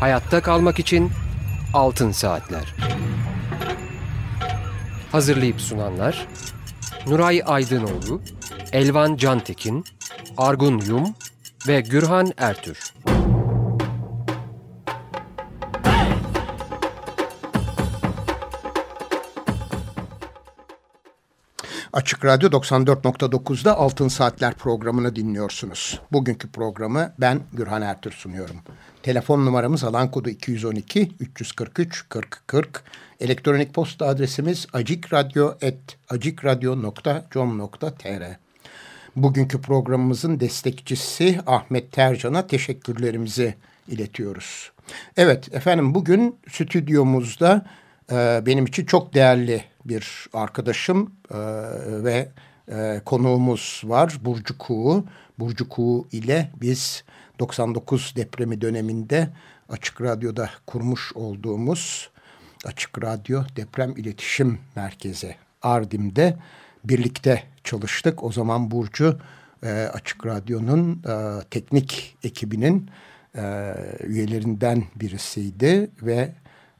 Hayatta kalmak için Altın Saatler. Hazırlayıp sunanlar Nuray Aydınoğlu, Elvan Cantekin, Argun Yum ve Gürhan Ertür. Açık Radyo 94.9'da Altın Saatler programını dinliyorsunuz. Bugünkü programı ben Gürhan Ertür sunuyorum. Telefon numaramız alan kodu 212 343 40 40. Elektronik posta adresimiz acikradyo.com.tr Bugünkü programımızın destekçisi Ahmet Tercan'a teşekkürlerimizi iletiyoruz. Evet efendim bugün stüdyomuzda e, benim için çok değerli bir arkadaşım e, ve e, konuğumuz var Burcu Kuğu. Burcu Kuğu ile biz 99 depremi döneminde Açık Radyo'da kurmuş olduğumuz Açık Radyo Deprem İletişim Merkezi Ardim'de birlikte çalıştık. O zaman Burcu e, Açık Radyo'nun e, teknik ekibinin e, üyelerinden birisiydi ve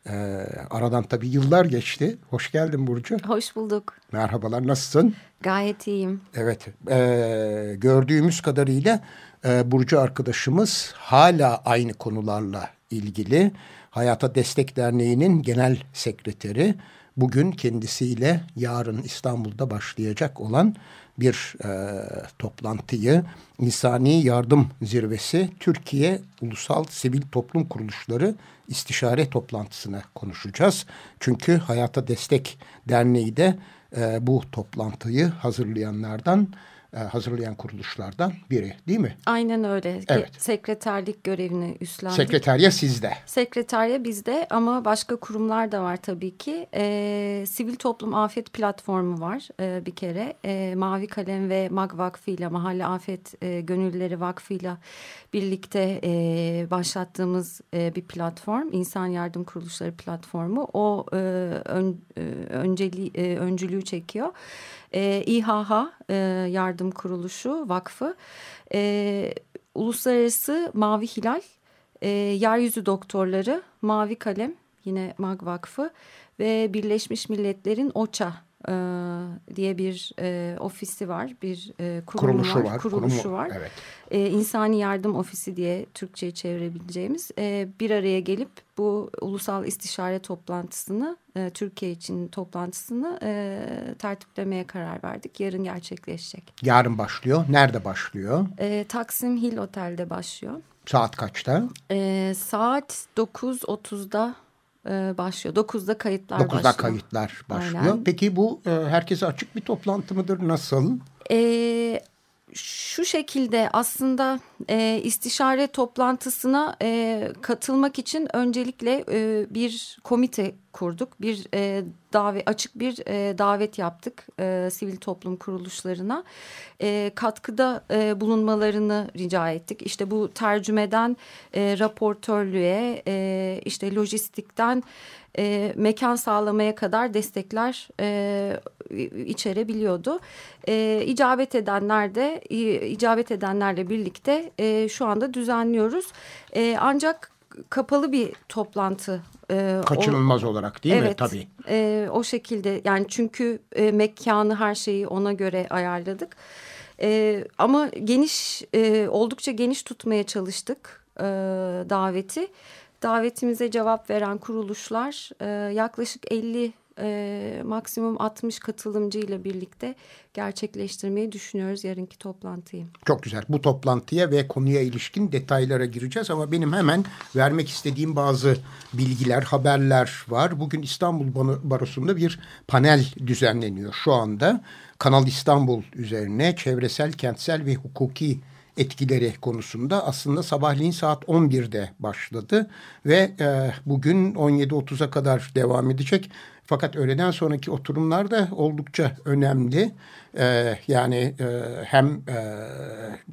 e, aradan tabii yıllar geçti. Hoş geldin Burcu. Hoş bulduk. Merhabalar, nasılsın? Gayet iyiyim. Evet, e, gördüğümüz kadarıyla e, Burcu arkadaşımız hala aynı konularla ilgili. Hayata Destek Derneği'nin genel sekreteri. Bugün kendisiyle yarın İstanbul'da başlayacak olan bir e, toplantıyı İnsani Yardım Zirvesi Türkiye Ulusal Sivil Toplum Kuruluşları istişare toplantısına konuşacağız. Çünkü Hayata Destek Derneği de e, bu toplantıyı hazırlayanlardan hazırlayan kuruluşlardan biri değil mi? Aynen öyle. Evet. Sekreterlik görevini üstlendik. Sekreterya sizde. Sekreterya bizde ama başka kurumlar da var tabii ki. E, Sivil Toplum Afet Platformu var e, bir kere. E, Mavi Kalem ve MAG Vakfı ile Mahalle Afet e, Gönüllüleri Vakfı ile birlikte e, başlattığımız e, bir platform. İnsan Yardım Kuruluşları platformu. O e, ön, e, önceli, e, öncülüğü çekiyor. E, İHH e, Yardım Kuruluşu Vakfı, e, Uluslararası Mavi Hilal, e, Yeryüzü Doktorları, Mavi Kalem yine MAG Vakfı ve Birleşmiş Milletler'in OÇA e, diye bir e, ofisi var, bir e, kurumu kuruluşu var, var, kuruluşu kurumu, var. Evet. E, İnsani Yardım Ofisi diye Türkçe'ye çevirebileceğimiz e, bir araya gelip bu ulusal istişare toplantısını, e, Türkiye için toplantısını e, tertiplemeye karar verdik. Yarın gerçekleşecek. Yarın başlıyor. Nerede başlıyor? E, Taksim Hill Otel'de başlıyor. Saat kaçta? E, saat 9.30'da e, başlıyor. 9'da kayıtlar 9'da başlıyor. kayıtlar başlıyor. Aynen. Peki bu e, herkese açık bir toplantı mıdır? Nasıl? E, şu şekilde aslında e, istişare toplantısına e, katılmak için öncelikle e, bir komite kurduk. Bir e, davet açık bir e, davet yaptık e, sivil toplum kuruluşlarına. E, katkıda e, bulunmalarını rica ettik. İşte bu tercümeden e, raportörlüğe, e, işte lojistikten e, mekan sağlamaya kadar destekler e, içerebiliyordu. E, icabet edenler de icabet edenlerle birlikte e, şu anda düzenliyoruz. E, ancak kapalı bir toplantı. E, Kaçınılmaz o, olarak değil evet, mi? Tabii. E, o şekilde yani çünkü e, mekanı her şeyi ona göre ayarladık. E, ama geniş e, oldukça geniş tutmaya çalıştık e, daveti. Davetimize cevap veren kuruluşlar e, yaklaşık 50 e, maksimum 60 katılımcı ile birlikte gerçekleştirmeyi düşünüyoruz yarınki toplantıyı. Çok güzel. Bu toplantıya ve konuya ilişkin detaylara gireceğiz ama benim hemen vermek istediğim bazı bilgiler, haberler var. Bugün İstanbul Barosu'nda bir panel düzenleniyor şu anda. Kanal İstanbul üzerine çevresel, kentsel ve hukuki etkileri konusunda aslında sabahleyin saat 11'de başladı ve e, bugün 17.30'a kadar devam edecek. Fakat öğleden sonraki oturumlar da oldukça önemli. Ee, yani e, hem e,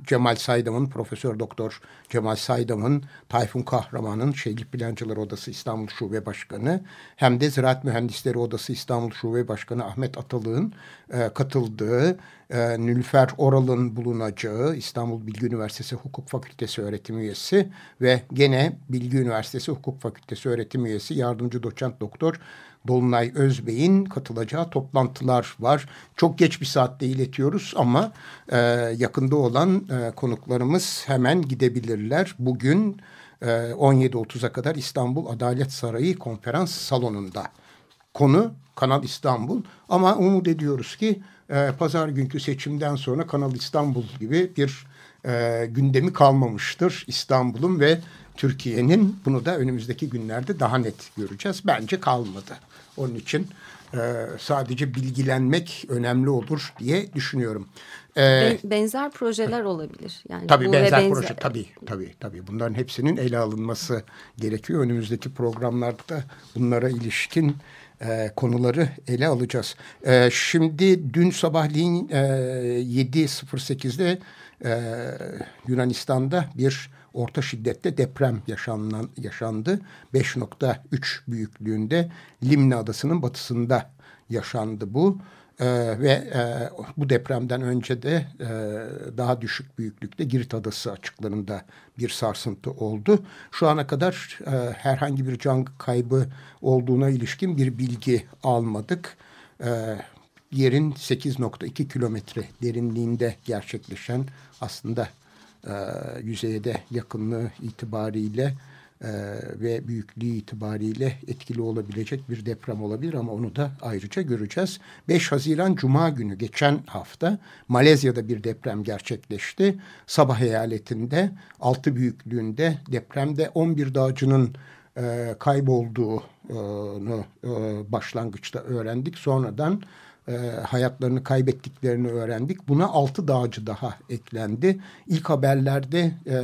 Cemal Saydam'ın, Profesör Doktor Cemal Saydam'ın, Tayfun Kahraman'ın Şehirlik Plancılar Odası İstanbul Şube Başkanı hem de Ziraat Mühendisleri Odası İstanbul Şube Başkanı Ahmet Atalık'ın e, katıldığı e, Nülfer Oral'ın bulunacağı İstanbul Bilgi Üniversitesi Hukuk Fakültesi öğretim üyesi ve gene Bilgi Üniversitesi Hukuk Fakültesi öğretim üyesi yardımcı doçent doktor Dolunay Özbey'in katılacağı toplantılar var. Çok geç bir saatte iletiyoruz ama e, yakında olan e, konuklarımız hemen gidebilirler. Bugün e, 17.30'a kadar İstanbul Adalet Sarayı konferans salonunda. Konu Kanal İstanbul ama umut ediyoruz ki e, pazar günkü seçimden sonra Kanal İstanbul gibi bir e, gündemi kalmamıştır İstanbul'un ve Türkiye'nin bunu da önümüzdeki günlerde daha net göreceğiz. Bence kalmadı. Onun için e, sadece bilgilenmek önemli olur diye düşünüyorum. Ee, benzer projeler olabilir. Yani tabii benzer, benzer proje tabii tabii tabii. Bunların hepsinin ele alınması gerekiyor. Önümüzdeki programlarda da bunlara ilişkin e, konuları ele alacağız. E, şimdi dün sabahleyin e, 7.08'de e, Yunanistan'da bir orta şiddette deprem yaşanan, yaşandı. 5.3 büyüklüğünde Limna Adası'nın batısında yaşandı bu. Ee, ve e, bu depremden önce de e, daha düşük büyüklükte Girit Adası açıklarında bir sarsıntı oldu. Şu ana kadar e, herhangi bir can kaybı olduğuna ilişkin bir bilgi almadık. E, yerin 8.2 kilometre derinliğinde gerçekleşen aslında yüzeye de yakınlığı itibariyle e, ve büyüklüğü itibariyle etkili olabilecek bir deprem olabilir ama onu da ayrıca göreceğiz. 5 Haziran Cuma günü geçen hafta Malezya'da bir deprem gerçekleşti. Sabah eyaletinde 6 büyüklüğünde depremde 11 dağcının e, kaybolduğunu e, başlangıçta öğrendik. Sonradan e, hayatlarını kaybettiklerini öğrendik. Buna altı dağcı daha eklendi. İlk haberlerde e,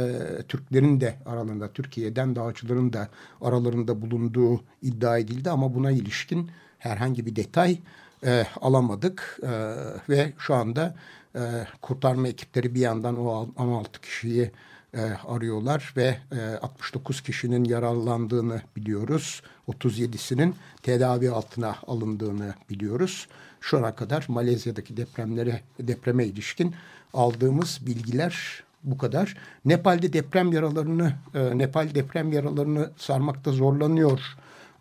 Türklerin de aralarında, Türkiye'den dağcıların da aralarında bulunduğu iddia edildi ama buna ilişkin herhangi bir detay e, alamadık e, ve şu anda e, kurtarma ekipleri bir yandan o 16 kişiyi e, arıyorlar ve e, 69 kişinin yaralandığını biliyoruz. 37'sinin tedavi altına alındığını biliyoruz şu ana kadar Malezya'daki depremlere depreme ilişkin aldığımız bilgiler bu kadar. Nepal'de deprem yaralarını e, Nepal deprem yaralarını sarmakta zorlanıyor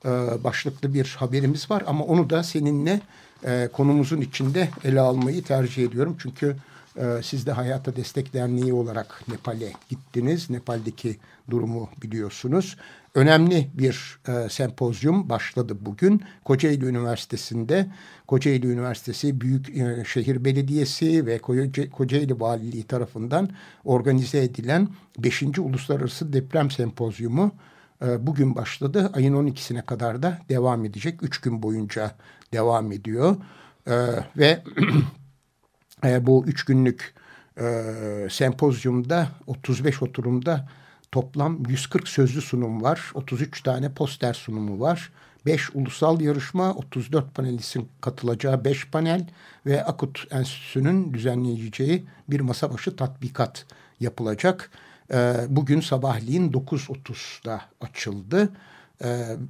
e, başlıklı bir haberimiz var ama onu da seninle e, konumuzun içinde ele almayı tercih ediyorum. Çünkü e, siz de Hayata Destek Derneği olarak Nepal'e gittiniz. Nepal'deki durumu biliyorsunuz. Önemli bir e, sempozyum başladı bugün. Kocaeli Üniversitesi'nde Kocaeli Üniversitesi Büyük e, Belediyesi ve Koca, Kocaeli Valiliği tarafından organize edilen 5. Uluslararası Deprem Sempozyumu e, bugün başladı. Ayın 12'sine kadar da devam edecek. Üç gün boyunca devam ediyor. E, ve e, bu üç günlük e, sempozyumda 35 oturumda toplam 140 sözlü sunum var. 33 tane poster sunumu var. 5 ulusal yarışma, 34 panelistin katılacağı 5 panel ve Akut Enstitüsü'nün düzenleyeceği bir masa başı tatbikat yapılacak. Ee, bugün sabahleyin 9.30'da açıldı e,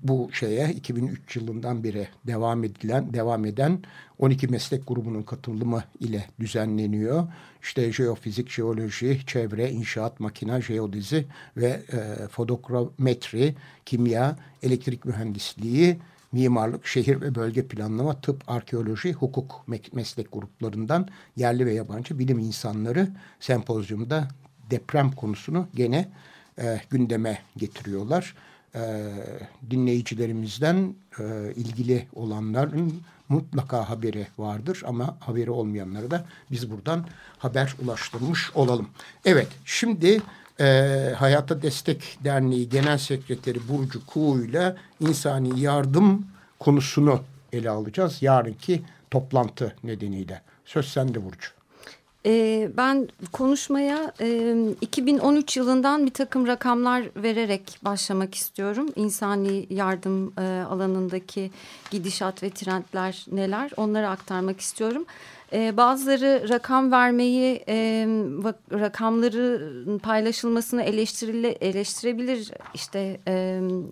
bu şeye 2003 yılından beri devam edilen devam eden 12 meslek grubunun katılımı ile düzenleniyor. İşte jeofizik, jeoloji, çevre, inşaat, makina, jeodizi ve e, fotogrametri, kimya, elektrik mühendisliği, mimarlık, şehir ve bölge planlama, tıp, arkeoloji, hukuk meslek gruplarından yerli ve yabancı bilim insanları sempozyumda deprem konusunu gene e, gündeme getiriyorlar e, dinleyicilerimizden e, ilgili olanların mutlaka haberi vardır ama haberi olmayanlara da biz buradan haber ulaştırmış olalım. Evet şimdi e, Hayata Destek Derneği Genel Sekreteri Burcu Kuğu ile insani yardım konusunu ele alacağız yarınki toplantı nedeniyle. Söz sende Burcu. E, ben konuşmaya e, 2013 yılından bir takım rakamlar vererek başlamak istiyorum. İnsani yardım alanındaki gidişat ve trendler neler onları aktarmak istiyorum. Bazıları rakam vermeyi, e, rakamları paylaşılmasını eleştirebilir. İşte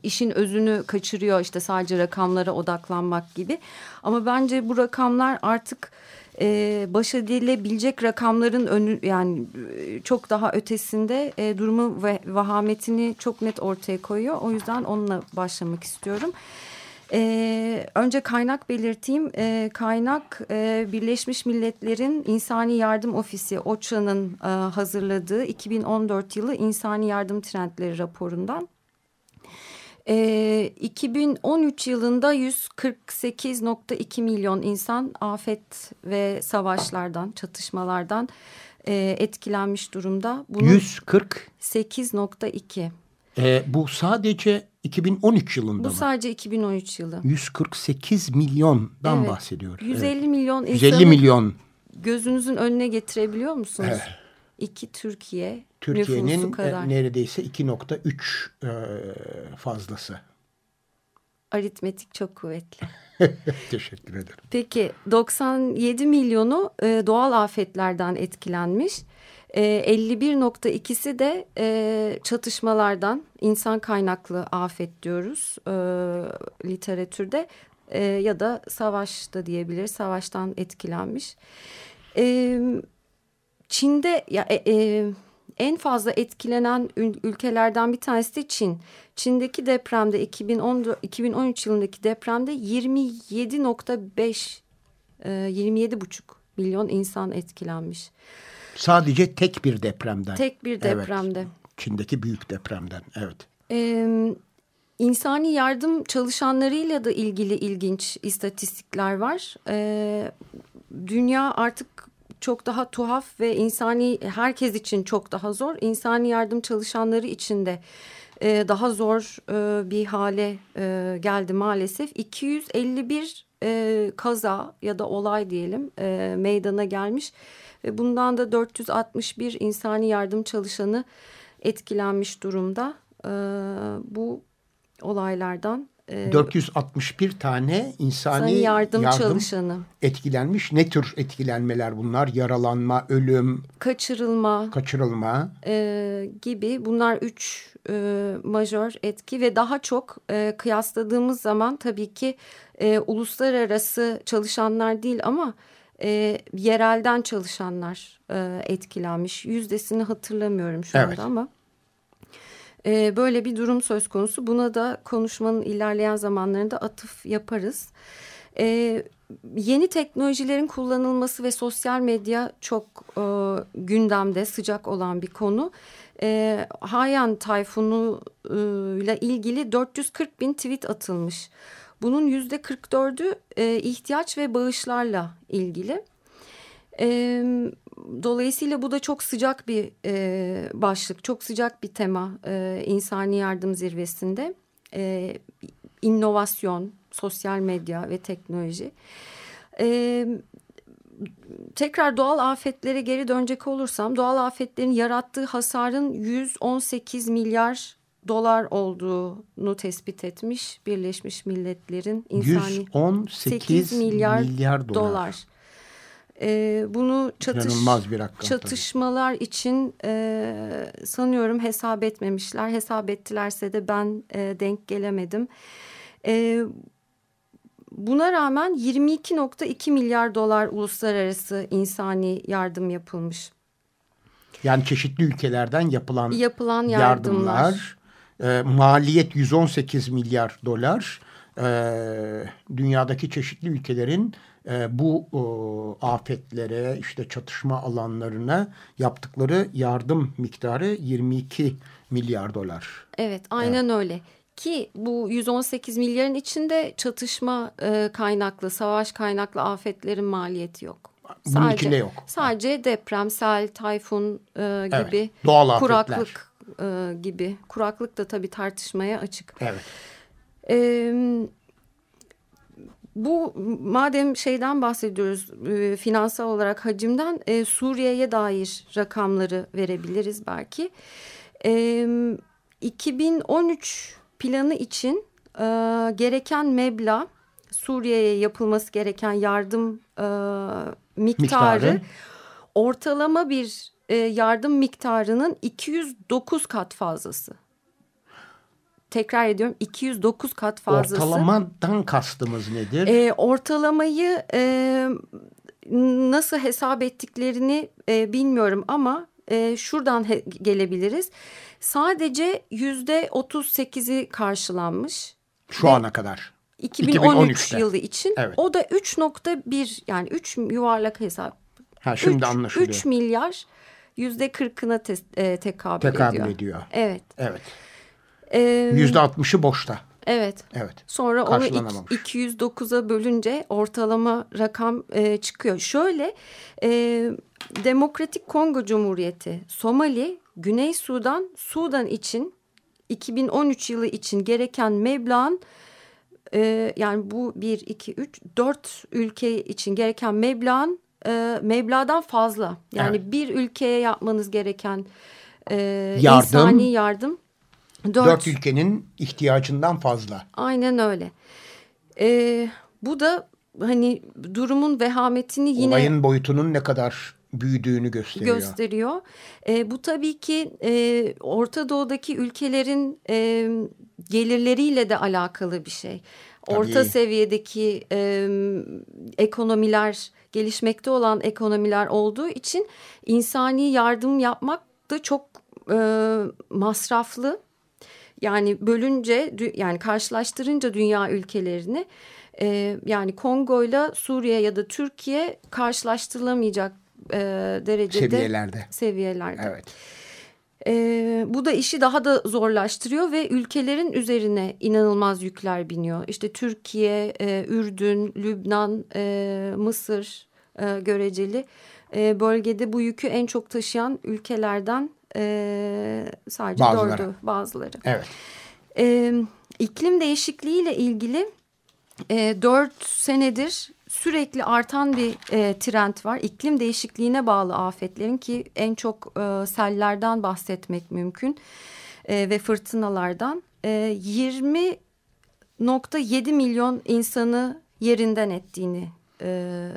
işin özünü kaçırıyor işte sadece rakamlara odaklanmak gibi. Ama bence bu rakamlar artık e, baş edilebilecek rakamların önü yani çok daha ötesinde e, durumu ve vahametini çok net ortaya koyuyor. O yüzden onunla başlamak istiyorum. Ee, önce kaynak belirteyim. Ee, kaynak e, Birleşmiş Milletler'in İnsani Yardım Ofisi OCHA'nın e, hazırladığı 2014 yılı İnsani Yardım Trendleri raporundan. E, ee, 2013 yılında 148.2 milyon insan afet ve savaşlardan, çatışmalardan e, etkilenmiş durumda. Bunun 148.2. E, bu sadece 2013 yılında Bu mı? sadece 2013 yılı. 148 milyondan evet. bahsediyor. 150 evet. milyon 150 milyon. Gözünüzün önüne getirebiliyor musunuz? Evet. İki Türkiye Türkiye'nin e, neredeyse 2.3 e, fazlası. Aritmetik çok kuvvetli. Teşekkür ederim. Peki 97 milyonu e, doğal afetlerden etkilenmiş. E, 51.2'si de e, çatışmalardan insan kaynaklı afet diyoruz e, literatürde e, ya da savaşta diyebiliriz savaştan etkilenmiş. E, Çin'de ya e, e, en fazla etkilenen ülkelerden bir tanesi de Çin. Çin'deki depremde 2010 2013 yılındaki depremde 27.5 e, 27,5 milyon insan etkilenmiş. Sadece tek bir depremden. Tek bir depremde. Evet. Çin'deki büyük depremden evet. Ee, insani yardım çalışanlarıyla da ilgili ilginç istatistikler var. Ee, dünya artık çok daha tuhaf ve insani herkes için çok daha zor. İnsani yardım çalışanları için de e, daha zor e, bir hale e, geldi maalesef. 251 e, kaza ya da olay diyelim e, meydana gelmiş ve bundan da 461 insani yardım çalışanı etkilenmiş durumda. E, bu olaylardan 461 ee, tane insani yardım, yardım çalışanı etkilenmiş. Ne tür etkilenmeler bunlar? Yaralanma, ölüm, kaçırılma, kaçırılma e, gibi. Bunlar üç e, majör etki ve daha çok e, kıyasladığımız zaman tabii ki e, uluslararası çalışanlar değil ama e, yerelden çalışanlar e, etkilenmiş. Yüzdesini hatırlamıyorum şu evet. anda ama e, böyle bir durum söz konusu. Buna da konuşmanın ilerleyen zamanlarında atıf yaparız. E, yeni teknolojilerin kullanılması ve sosyal medya çok e, gündemde sıcak olan bir konu. E, Haiyan Tayfunu e, ile ilgili 440 bin tweet atılmış. Bunun yüzde 44'ü e, ihtiyaç ve bağışlarla ilgili. E, dolayısıyla bu da çok sıcak bir e, başlık, çok sıcak bir tema e, insani yardım zirvesinde. E, inovasyon, sosyal medya ve teknoloji. E, tekrar doğal afetlere geri dönecek olursam doğal afetlerin yarattığı hasarın 118 milyar dolar olduğunu tespit etmiş Birleşmiş Milletler'in insani 118 milyar, milyar dolar. dolar. E, bunu çatış, bir rakam, çatışmalar tabii. için e, sanıyorum hesap etmemişler. Hesap ettilerse de ben e, denk gelemedim. E, buna rağmen 22.2 milyar dolar uluslararası insani yardım yapılmış. Yani çeşitli ülkelerden yapılan, yapılan yardımlar. yardımlar e, maliyet 118 milyar dolar. E, dünyadaki çeşitli ülkelerin e, bu e, afetlere işte çatışma alanlarına yaptıkları yardım miktarı 22 milyar dolar. Evet aynen evet. öyle ki bu 118 milyarın içinde çatışma e, kaynaklı, savaş kaynaklı afetlerin maliyeti yok. Bunun sadece, içinde yok. Sadece deprem, sel, tayfun e, gibi evet, doğal kuraklık e, gibi. Kuraklık da tabii tartışmaya açık. Evet. Evet bu madem şeyden bahsediyoruz e, finansal olarak hacimden e, Suriye'ye dair rakamları verebiliriz belki. E, 2013 planı için e, gereken meblağ Suriye'ye yapılması gereken yardım e, miktarı, miktarı ortalama bir e, yardım miktarının 209 kat fazlası. Tekrar ediyorum 209 kat fazlası. Ortalamadan kastımız nedir? E, ortalamayı e, nasıl hesap ettiklerini e, bilmiyorum ama e, şuradan gelebiliriz. Sadece yüzde 38'i karşılanmış. Şu Ve ana kadar. 2013 yılı için. Evet. O da 3.1 yani 3 yuvarlak hesap. Ha şimdi 3, anlaşılıyor. 3 milyar yüzde kırkına te, e, tekabül, tekabül ediyor. ediyor. Evet. Evet. Yüzde altmışı boşta. Evet. Evet. Sonra onu 209'a bölünce ortalama rakam e, çıkıyor. Şöyle e, Demokratik Kongo Cumhuriyeti, Somali, Güney Sudan, Sudan için 2013 yılı için gereken meblağın e, yani bu 1, 2, 3, 4 ülke için gereken meblağın e, meblağdan fazla. Yani evet. bir ülkeye yapmanız gereken e, yardım, insani yardım. Dört, dört ülkenin ihtiyacından fazla. Aynen öyle. E, bu da hani durumun vehametini yine... Olayın boyutunun ne kadar büyüdüğünü gösteriyor. Gösteriyor. E, bu tabii ki e, Orta Doğu'daki ülkelerin e, gelirleriyle de alakalı bir şey. Tabii. Orta seviyedeki e, ekonomiler gelişmekte olan ekonomiler olduğu için insani yardım yapmak da çok e, masraflı. Yani bölünce yani karşılaştırınca dünya ülkelerini e, yani Kongo ile Suriye ya da Türkiye karşılaştırılamayacak e, derecede seviyelerde. seviyelerde. Evet. E, bu da işi daha da zorlaştırıyor ve ülkelerin üzerine inanılmaz yükler biniyor. İşte Türkiye, e, Ürdün, Lübnan, e, Mısır e, göreceli e, bölgede bu yükü en çok taşıyan ülkelerden e, sadece bazıları. dördü bazıları. Evet. E, iklim değişikliğiyle ilgili e, dört senedir sürekli artan bir e, trend var. İklim değişikliğine bağlı afetlerin ki en çok e, sellerden bahsetmek mümkün e, ve fırtınalardan. E, 20.7 milyon insanı yerinden ettiğini e,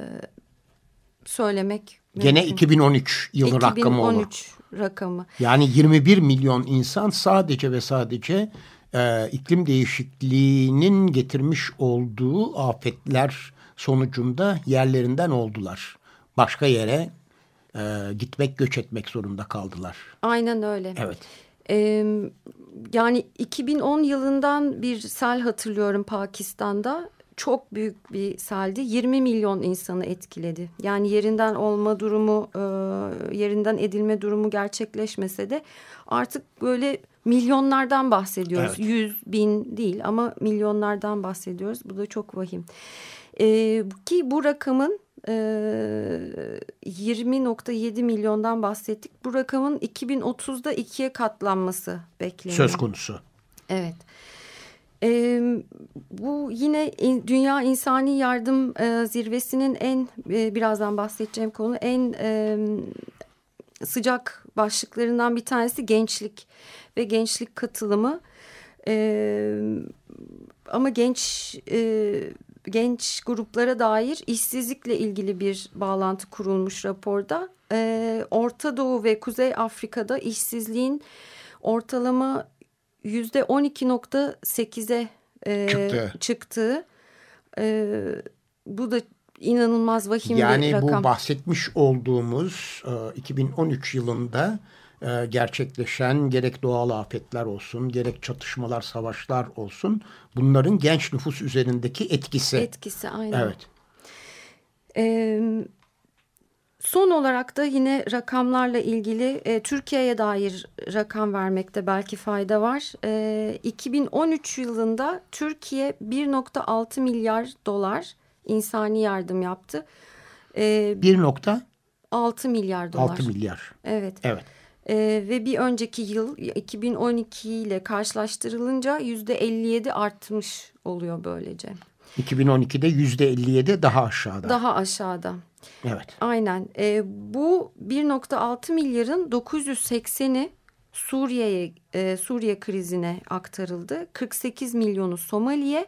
söylemek mümkün. Gene 2013 yılı 2013 rakamı 2013 rakamı. Yani 21 milyon insan sadece ve sadece e, iklim değişikliğinin getirmiş olduğu afetler sonucunda yerlerinden oldular. Başka yere e, gitmek, göç etmek zorunda kaldılar. Aynen öyle. Evet. Ee, yani 2010 yılından bir sel hatırlıyorum Pakistan'da. Çok büyük bir seldi. 20 milyon insanı etkiledi. Yani yerinden olma durumu, e, yerinden edilme durumu gerçekleşmese de artık böyle milyonlardan bahsediyoruz. Evet. Yüz bin değil ama milyonlardan bahsediyoruz. Bu da çok vahim. E, ki bu rakamın e, 20.7 milyondan bahsettik. Bu rakamın 2030'da ikiye katlanması bekleniyor. Söz konusu. Evet. E, bu yine Dünya İnsani Yardım e, Zirvesi'nin en e, birazdan bahsedeceğim konu en e, sıcak başlıklarından bir tanesi gençlik ve gençlik katılımı. E, ama genç e, genç gruplara dair işsizlikle ilgili bir bağlantı kurulmuş raporda. E, Orta Doğu ve Kuzey Afrika'da işsizliğin ortalama 12.8'e e, çıktı. E, bu da inanılmaz vahim yani bir rakam. Yani bu bahsetmiş olduğumuz e, 2013 yılında e, gerçekleşen gerek doğal afetler olsun, gerek çatışmalar, savaşlar olsun bunların genç nüfus üzerindeki etkisi. Etkisi aynen. Evet. Ee, son olarak da yine rakamlarla ilgili e, Türkiye'ye dair rakam vermekte belki fayda var. E, 2013 yılında Türkiye 1.6 milyar dolar insani yardım yaptı. E, 1.6 milyar dolar. 6 milyar. Evet. Evet. E, ve bir önceki yıl 2012 ile karşılaştırılınca yüzde 57 artmış oluyor böylece. 2012'de yüzde 57 daha aşağıda. Daha aşağıda. Evet. Aynen. E, bu 1.6 milyarın 980'i Suriye'ye e, Suriye krizine aktarıldı. 48 milyonu Somali'ye,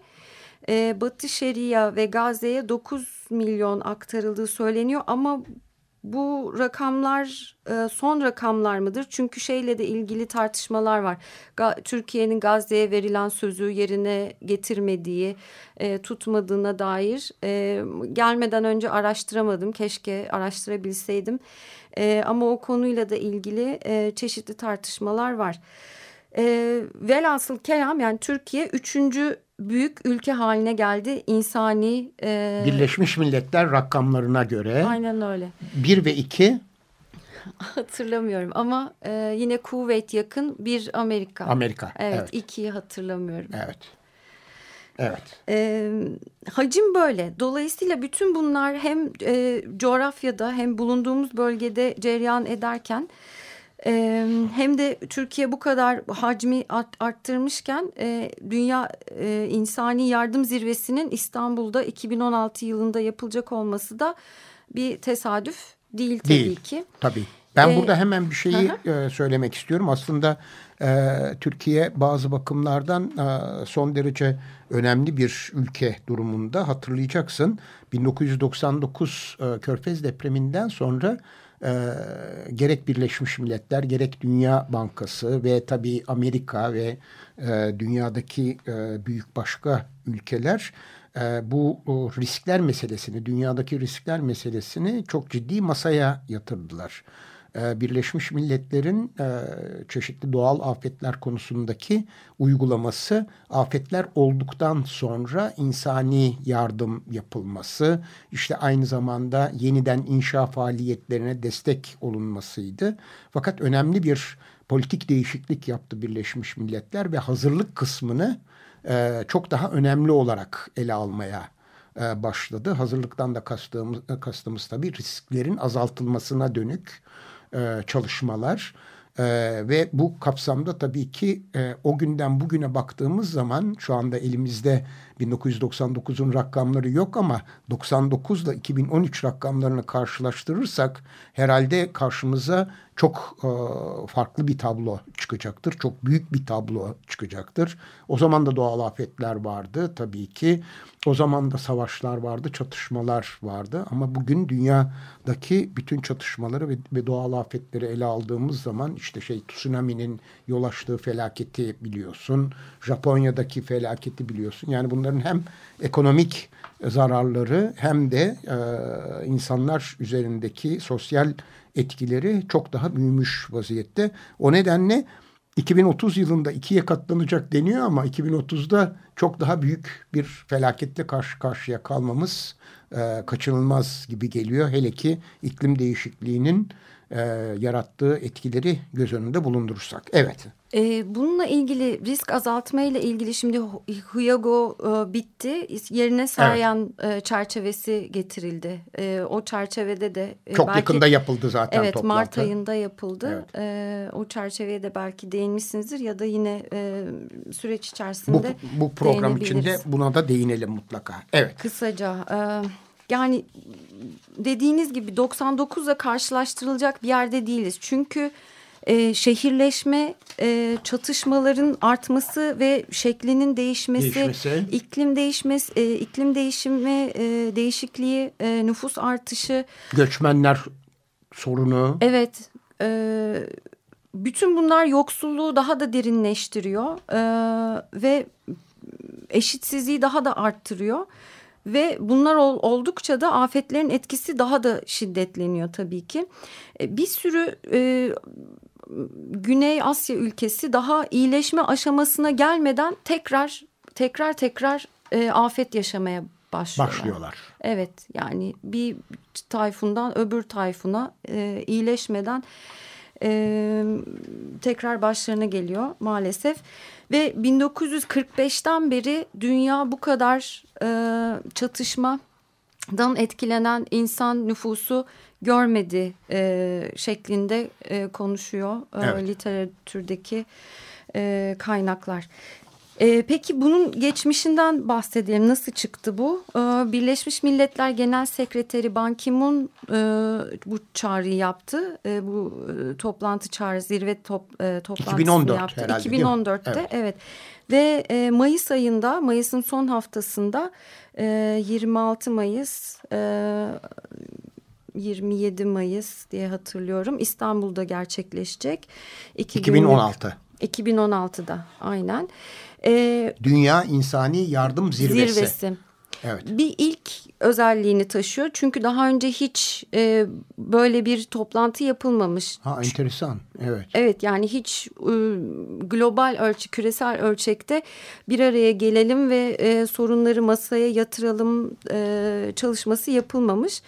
e, Batı Şeria ve Gazze'ye 9 milyon aktarıldığı söyleniyor ama bu rakamlar e, son rakamlar mıdır? Çünkü şeyle de ilgili tartışmalar var. Türkiye'nin Gazze'ye verilen sözü yerine getirmediği, e, tutmadığına dair e, gelmeden önce araştıramadım. Keşke araştırabilseydim. Ama o konuyla da ilgili çeşitli tartışmalar var. Velhasıl kelam yani Türkiye üçüncü büyük ülke haline geldi insani. E... Birleşmiş Milletler rakamlarına göre. Aynen öyle. Bir ve iki. Hatırlamıyorum ama e, yine Kuveyt yakın bir Amerika. Amerika. Evet, evet. ikiyi hatırlamıyorum. Evet. Evet. E, hacim böyle. Dolayısıyla bütün bunlar hem e, coğrafyada hem bulunduğumuz bölgede cereyan ederken ee, hem de Türkiye bu kadar hacmi arttırmışken e, Dünya e, İnsani Yardım Zirvesi'nin İstanbul'da 2016 yılında yapılacak olması da bir tesadüf değil tabii değil, ki. Tabii. Ben ee, burada hemen bir şeyi e, söylemek istiyorum. Aslında e, Türkiye bazı bakımlardan e, son derece önemli bir ülke durumunda. Hatırlayacaksın 1999 e, Körfez depreminden sonra e, gerek Birleşmiş Milletler gerek Dünya Bankası ve tabii Amerika ve e, dünyadaki e, büyük başka ülkeler e, bu riskler meselesini, dünyadaki riskler meselesini çok ciddi masaya yatırdılar. E, Birleşmiş Milletler'in e, çeşitli doğal afetler konusundaki uygulaması afetler olduktan sonra insani yardım yapılması işte aynı zamanda yeniden inşa faaliyetlerine destek olunmasıydı. Fakat önemli bir politik değişiklik yaptı Birleşmiş Milletler ve hazırlık kısmını e, çok daha önemli olarak ele almaya başladı. Hazırlıktan da kastığımız, kastımız tabii risklerin azaltılmasına dönük e, çalışmalar. Ee, ve bu kapsamda tabii ki e, o günden bugüne baktığımız zaman şu anda elimizde 1999'un rakamları yok ama 99 ile 2013 rakamlarını karşılaştırırsak herhalde karşımıza çok e, farklı bir tablo çıkacaktır. Çok büyük bir tablo çıkacaktır. O zaman da doğal afetler vardı tabii ki. O zaman da savaşlar vardı, çatışmalar vardı. Ama bugün dünyadaki bütün çatışmaları ve, ve doğal afetleri ele aldığımız zaman işte şey tsunami'nin yol açtığı felaketi biliyorsun. Japonya'daki felaketi biliyorsun. Yani bunların hem ekonomik zararları hem de e, insanlar üzerindeki sosyal etkileri çok daha büyümüş vaziyette. O nedenle 2030 yılında ikiye katlanacak deniyor ama 2030'da çok daha büyük bir felaketle karşı karşıya kalmamız e, kaçınılmaz gibi geliyor. Hele ki iklim değişikliğinin e, yarattığı etkileri göz önünde bulundurursak. Evet. E, bununla ilgili risk azaltma ile ilgili şimdi Huyago e, bitti. Yerine Saryan evet. e, çerçevesi getirildi. E, o çerçevede de e, çok belki, yakında yapıldı zaten Evet toplantı. Mart ayında yapıldı. Evet. E, o çerçeveye de belki değinmişsinizdir ya da yine e, süreç içerisinde Bu, bu program içinde buna da değinelim mutlaka. Evet. Kısaca e, yani dediğiniz gibi 99'la karşılaştırılacak bir yerde değiliz. Çünkü e, şehirleşme, e, çatışmaların artması ve şeklinin değişmesi, değişmesi. iklim değişmesi, e, iklim değişimi, e, değişikliği, e, nüfus artışı, göçmenler sorunu. Evet. E, bütün bunlar yoksulluğu daha da derinleştiriyor e, ve eşitsizliği daha da arttırıyor. Ve bunlar ol, oldukça da afetlerin etkisi daha da şiddetleniyor tabii ki. E, bir sürü e, Güney Asya ülkesi daha iyileşme aşamasına gelmeden tekrar tekrar tekrar e, afet yaşamaya başlıyorlar. Başlıyorlar. Evet yani bir tayfundan öbür tayfuna e, iyileşmeden e, tekrar başlarına geliyor maalesef. Ve 1945'ten beri dünya bu kadar e, çatışmadan etkilenen insan nüfusu görmedi e, şeklinde e, konuşuyor e, evet. literatürdeki e, kaynaklar. E, peki bunun geçmişinden bahsedelim. Nasıl çıktı bu? E, Birleşmiş Milletler Genel Sekreteri Ban Ki-moon e, bu çağrıyı yaptı. E, bu e, toplantı çağrı, zirve top, e, toplantısını 2014 yaptı. herhalde, 2014'te evet. evet. Ve e, Mayıs ayında, Mayıs'ın son haftasında e, 26 Mayıs... E, 27 Mayıs diye hatırlıyorum. İstanbul'da gerçekleşecek. 2016. 2016'da aynen. Ee, Dünya İnsani Yardım Zirvesi. zirvesi. Evet. Bir ilk özelliğini taşıyor. Çünkü daha önce hiç e, böyle bir toplantı yapılmamış. Ha enteresan. Evet. Evet yani hiç e, global ölçü, küresel ölçekte bir araya gelelim ve e, sorunları masaya yatıralım e, çalışması yapılmamış.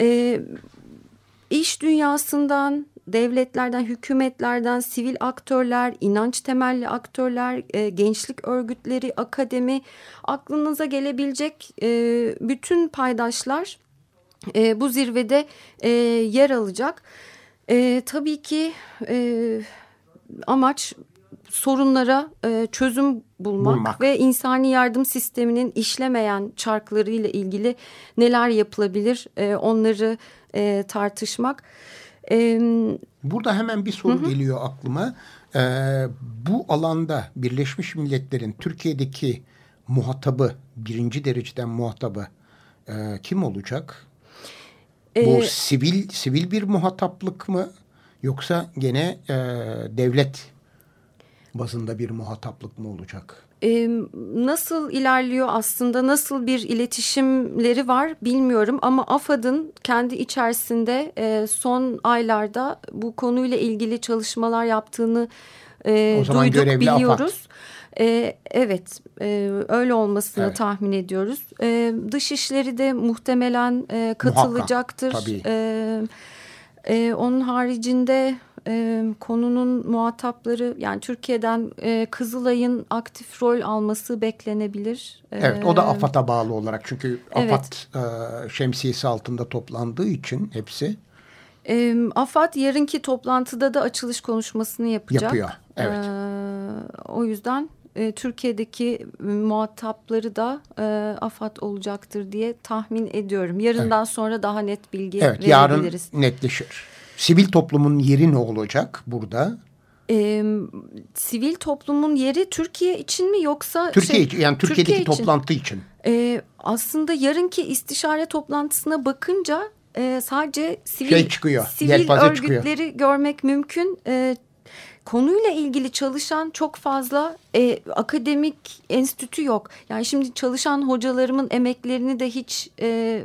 E, iş dünyasından, devletlerden, hükümetlerden, sivil aktörler, inanç temelli aktörler, e, gençlik örgütleri, akademi, aklınıza gelebilecek e, bütün paydaşlar e, bu zirvede e, yer alacak. E, tabii ki e, amaç sorunlara e, çözüm bulmak, Bulmak. ve insani yardım sisteminin işlemeyen çarklarıyla ilgili neler yapılabilir e, onları e, tartışmak. E, Burada hemen bir soru geliyor aklıma. Ee, bu alanda Birleşmiş Milletler'in Türkiye'deki muhatabı, birinci dereceden muhatabı e, kim olacak? Bu Ee, sivil sivil bir muhataplık mı? Yoksa gene e, devlet bazında bir muhataplık mı olacak? E, nasıl ilerliyor aslında nasıl bir iletişimleri var bilmiyorum ama AFAD'ın kendi içerisinde e, son aylarda bu konuyla ilgili çalışmalar yaptığını e, duyduk görevli AFAD. biliyoruz. E, evet e, öyle olmasını Evet. tahmin ediyoruz. E, Dışişleri de muhtemelen e, katılacaktır. tabii. E, e, onun haricinde e, konunun muhatapları yani Türkiye'den e, Kızılay'ın aktif rol alması beklenebilir. Evet o da AFAD'a bağlı olarak çünkü evet. AFAD e, şemsiyesi altında toplandığı için hepsi E, AFAD yarınki toplantıda da açılış konuşmasını yapacak. yapıyor. Evet. E, o yüzden e, Türkiye'deki muhatapları da e, AFAD olacaktır diye tahmin ediyorum. Yarından sonra daha net bilgi Evet yarın verebiliriz. netleşir. Sivil toplumun yeri ne olacak burada? E, sivil toplumun yeri Türkiye için mi yoksa Türkiye şey, için yani Türkiye'deki Türkiye için. toplantı için. Ee, aslında yarınki istişare toplantısına bakınca e, sadece sivil, Şey çıkıyor, sivil yelpaze çıkıyor. örgütleri görmek mümkün. E, konuyla ilgili çalışan çok fazla e, akademik enstitü yok. Yani şimdi çalışan hocalarımın emeklerini de hiç e,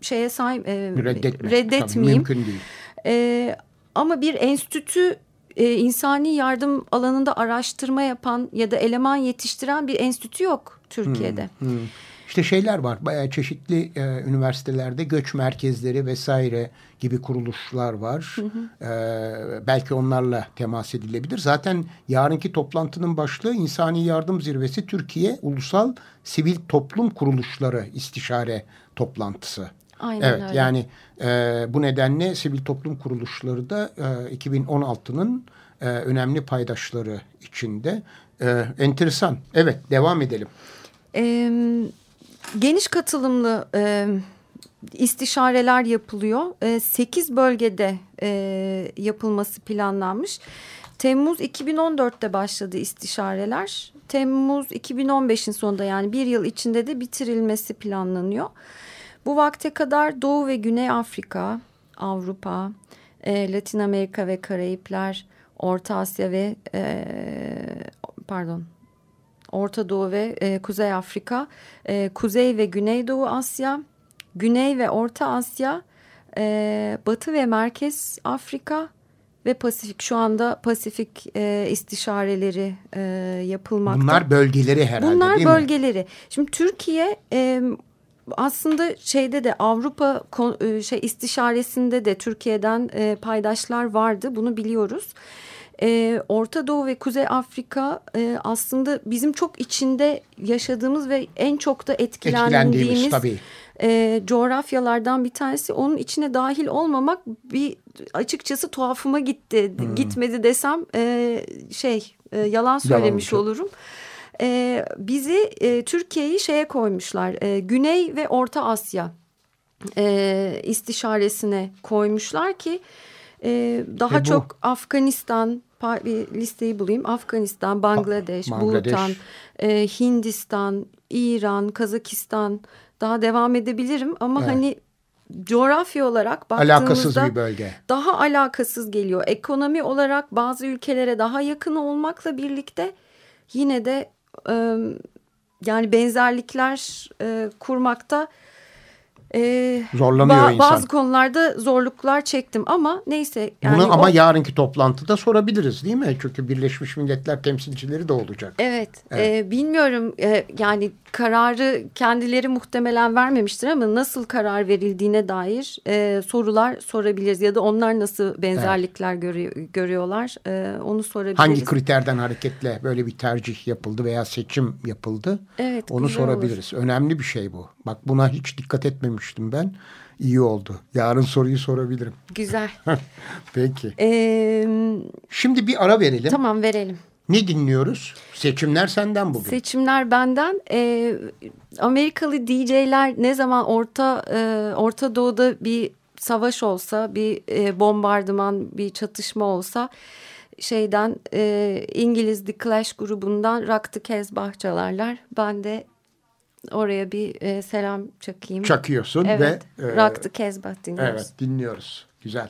şeye say e, Reddetme. reddetmeyeyim. Tabii, mümkün değil. Ee, ama bir enstitü e, insani yardım alanında araştırma yapan ya da eleman yetiştiren bir enstitü yok Türkiye'de. Hmm. İşte şeyler var. Bayağı çeşitli e, üniversitelerde göç merkezleri vesaire gibi kuruluşlar var. E, belki onlarla temas edilebilir. Zaten yarınki toplantının başlığı İnsani Yardım Zirvesi Türkiye Ulusal Sivil Toplum Kuruluşları İstişare Toplantısı. Aynen evet öyle. yani e, bu nedenle sivil toplum kuruluşları da e, 2016'nın e, önemli paydaşları içinde. E, enteresan. Evet devam edelim. Ee, geniş katılımlı e, istişareler yapılıyor. E, 8 bölgede e, yapılması planlanmış. Temmuz 2014'te başladı istişareler. Temmuz 2015'in sonunda yani bir yıl içinde de bitirilmesi planlanıyor. Bu vakte kadar Doğu ve Güney Afrika, Avrupa, e, Latin Amerika ve Karayipler, Orta Asya ve e, pardon Orta Doğu ve e, Kuzey Afrika, e, Kuzey ve Güneydoğu Asya, Güney ve Orta Asya, e, Batı ve Merkez Afrika ve Pasifik. Şu anda Pasifik e, istişareleri e, yapılmakta. Bunlar bölgeleri herhalde Bunlar değil mi? bölgeleri. Şimdi Türkiye e, aslında şeyde de Avrupa e, şey istişaresinde de Türkiye'den e, paydaşlar vardı. Bunu biliyoruz. E, Orta Doğu ve Kuzey Afrika e, aslında bizim çok içinde yaşadığımız ve en çok da etkilendiğimiz, tabii. e, coğrafyalardan bir tanesi. Onun içine dahil olmamak bir açıkçası tuhafıma gitti. Hmm. Gitmedi desem e, şey e, yalan söylemiş olacak. olurum. E, bizi e, Türkiye'yi şeye koymuşlar. E, Güney ve Orta Asya e, istişaresine koymuşlar ki e, daha bu, çok Afganistan bir listeyi bulayım. Afganistan, Bangladeş, Bangladeş. Bhutan, e, Hindistan, İran, Kazakistan daha devam edebilirim ama evet. hani coğrafya olarak baktığımızda alakasız bir bölge. Daha alakasız geliyor. Ekonomi olarak bazı ülkelere daha yakın olmakla birlikte yine de e, yani benzerlikler e, kurmakta ee, Zorlanıyor ba insan. Bazı konularda zorluklar çektim ama neyse. Yani Bunu ama o... yarınki toplantıda sorabiliriz değil mi? Çünkü Birleşmiş Milletler temsilcileri de olacak. Evet. evet. E, bilmiyorum e, yani kararı kendileri muhtemelen vermemiştir ama nasıl karar verildiğine dair e, sorular sorabiliriz. Ya da onlar nasıl benzerlikler evet. görüyor, görüyorlar e, onu sorabiliriz. Hangi kriterden hareketle böyle bir tercih yapıldı veya seçim yapıldı? Evet. Onu sorabiliriz. Olur. Önemli bir şey bu. Bak buna hiç dikkat etmemiştim ben. İyi oldu. Yarın soruyu sorabilirim. Güzel. Peki. Ee, Şimdi bir ara verelim. Tamam verelim. Ne dinliyoruz? Seçimler senden bugün. Seçimler benden. Ee, Amerikalı DJ'ler ne zaman Orta e, Orta Doğu'da bir savaş olsa, bir e, bombardıman, bir çatışma olsa şeyden e, İngiliz The Clash grubundan Rock the Casbah çalarlar. Ben de oraya bir e, selam çakayım. Çakıyorsun evet, ve... E, Rock the dinliyoruz. Evet dinliyoruz. Güzel.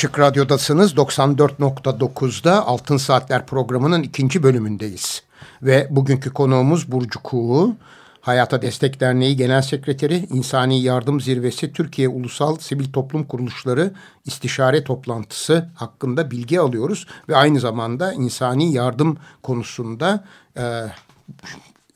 Açık Radyo'dasınız 94.9'da Altın Saatler programının ikinci bölümündeyiz. Ve bugünkü konuğumuz Burcu Kuğu, Hayata Destek Derneği Genel Sekreteri, İnsani Yardım Zirvesi Türkiye Ulusal Sivil Toplum Kuruluşları İstişare Toplantısı hakkında bilgi alıyoruz. Ve aynı zamanda insani yardım konusunda e,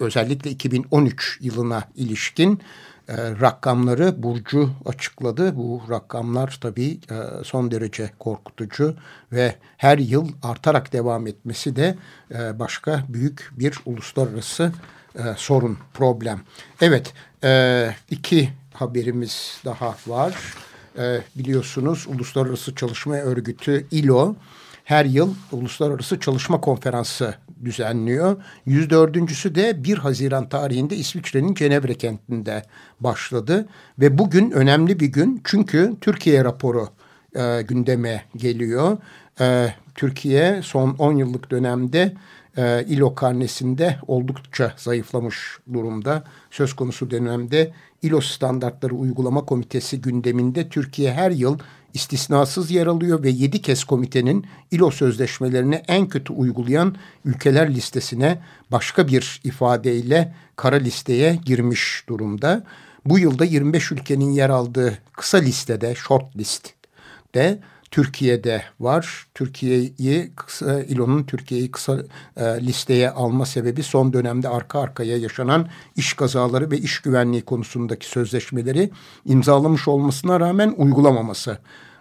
özellikle 2013 yılına ilişkin e, rakamları Burcu açıkladı. Bu rakamlar tabii e, son derece korkutucu ve her yıl artarak devam etmesi de e, başka büyük bir uluslararası e, sorun, problem. Evet, e, iki haberimiz daha var. E, biliyorsunuz Uluslararası Çalışma Örgütü ILO her yıl Uluslararası Çalışma Konferansı düzenliyor. 104.sü de 1 Haziran tarihinde İsviçre'nin Cenevre kentinde başladı. Ve bugün önemli bir gün çünkü Türkiye raporu e, gündeme geliyor. E, Türkiye son 10 yıllık dönemde e, İLO karnesinde oldukça zayıflamış durumda. Söz konusu dönemde İLO standartları uygulama komitesi gündeminde Türkiye her yıl istisnasız yer alıyor ve yedi kez komitenin İLO sözleşmelerini en kötü uygulayan ülkeler listesine başka bir ifadeyle kara listeye girmiş durumda. Bu yılda 25 ülkenin yer aldığı kısa listede, short list'te Türkiye'de var. Türkiye'yi kısa İLO'nun Türkiye'yi kısa e, listeye alma sebebi son dönemde arka arkaya yaşanan iş kazaları ve iş güvenliği konusundaki sözleşmeleri imzalamış olmasına rağmen uygulamaması.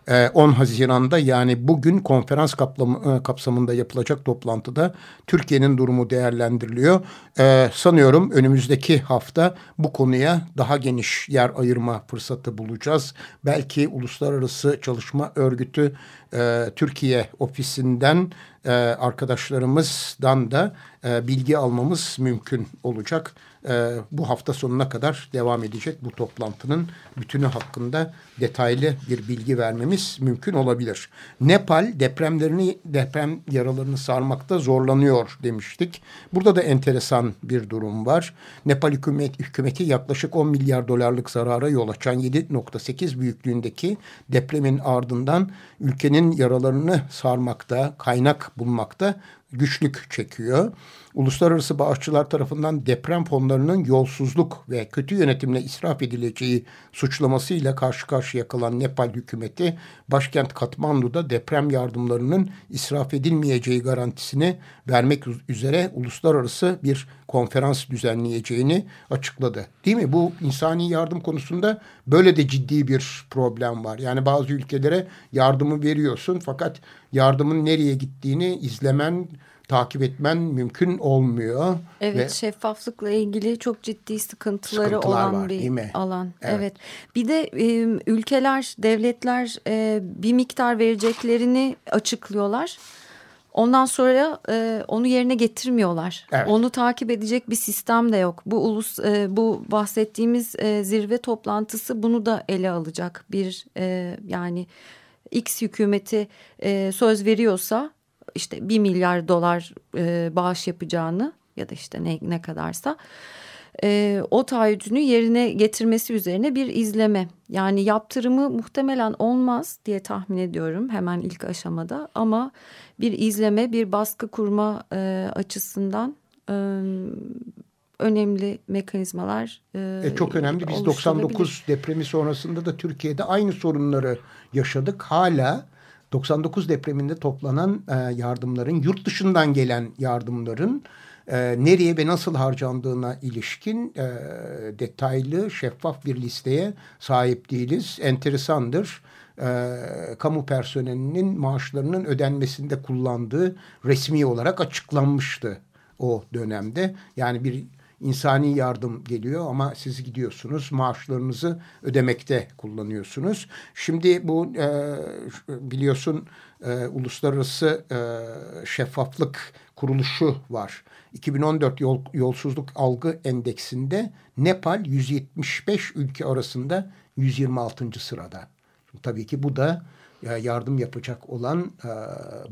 10 ee, Haziran'da yani bugün konferans kaplamı, e, kapsamında yapılacak toplantıda Türkiye'nin durumu değerlendiriliyor. Ee, sanıyorum önümüzdeki hafta bu konuya daha geniş yer ayırma fırsatı bulacağız. Belki Uluslararası Çalışma Örgütü e, Türkiye ofisinden e, arkadaşlarımızdan da e, bilgi almamız mümkün olacak. E, bu hafta sonuna kadar devam edecek bu toplantının bütünü hakkında detaylı bir bilgi vermemiz mümkün olabilir. Nepal depremlerini deprem yaralarını sarmakta zorlanıyor demiştik. Burada da enteresan bir durum var. Nepal hükümet, hükümeti yaklaşık 10 milyar dolarlık zarara yol açan 7.8 büyüklüğündeki depremin ardından ülkenin yaralarını sarmakta, kaynak bulmakta güçlük çekiyor. Uluslararası bağışçılar tarafından deprem fonlarının yolsuzluk ve kötü yönetimle israf edileceği suçlamasıyla karşı karşıya kalan Nepal hükümeti başkent Katmandu'da deprem yardımlarının israf edilmeyeceği garantisini vermek üzere uluslararası bir konferans düzenleyeceğini açıkladı. Değil mi? Bu insani yardım konusunda böyle de ciddi bir problem var. Yani bazı ülkelere yardımı veriyorsun fakat yardımın nereye gittiğini izlemen takip etmen mümkün olmuyor. Evet ve şeffaflıkla ilgili çok ciddi sıkıntıları olan var, bir alan. Evet. evet. Bir de e, ülkeler, devletler e, bir miktar vereceklerini açıklıyorlar. Ondan sonra e, onu yerine getirmiyorlar. Evet. Onu takip edecek bir sistem de yok. Bu ulus e, bu bahsettiğimiz e, zirve toplantısı bunu da ele alacak. Bir e, yani X hükümeti e, söz veriyorsa işte bir milyar dolar e, bağış yapacağını ya da işte ne, ne kadarsa e, o taahhüdünü yerine getirmesi üzerine bir izleme. Yani yaptırımı muhtemelen olmaz diye tahmin ediyorum hemen ilk aşamada ama bir izleme bir baskı kurma e, açısından e, önemli mekanizmalar e, e, Çok önemli. Biz 99 depremi sonrasında da Türkiye'de aynı sorunları yaşadık. Hala 99 depreminde toplanan e, yardımların, yurt dışından gelen yardımların e, nereye ve nasıl harcandığına ilişkin e, detaylı, şeffaf bir listeye sahip değiliz. Enteresandır. E, kamu personelinin maaşlarının ödenmesinde kullandığı resmi olarak açıklanmıştı o dönemde. Yani bir insani yardım geliyor ama siz gidiyorsunuz maaşlarınızı ödemekte kullanıyorsunuz. Şimdi bu e, biliyorsun e, uluslararası e, şeffaflık kuruluşu var. 2014 yol, yolsuzluk algı endeksinde Nepal 175 ülke arasında 126. sırada. Tabii ki bu da yardım yapacak olan e,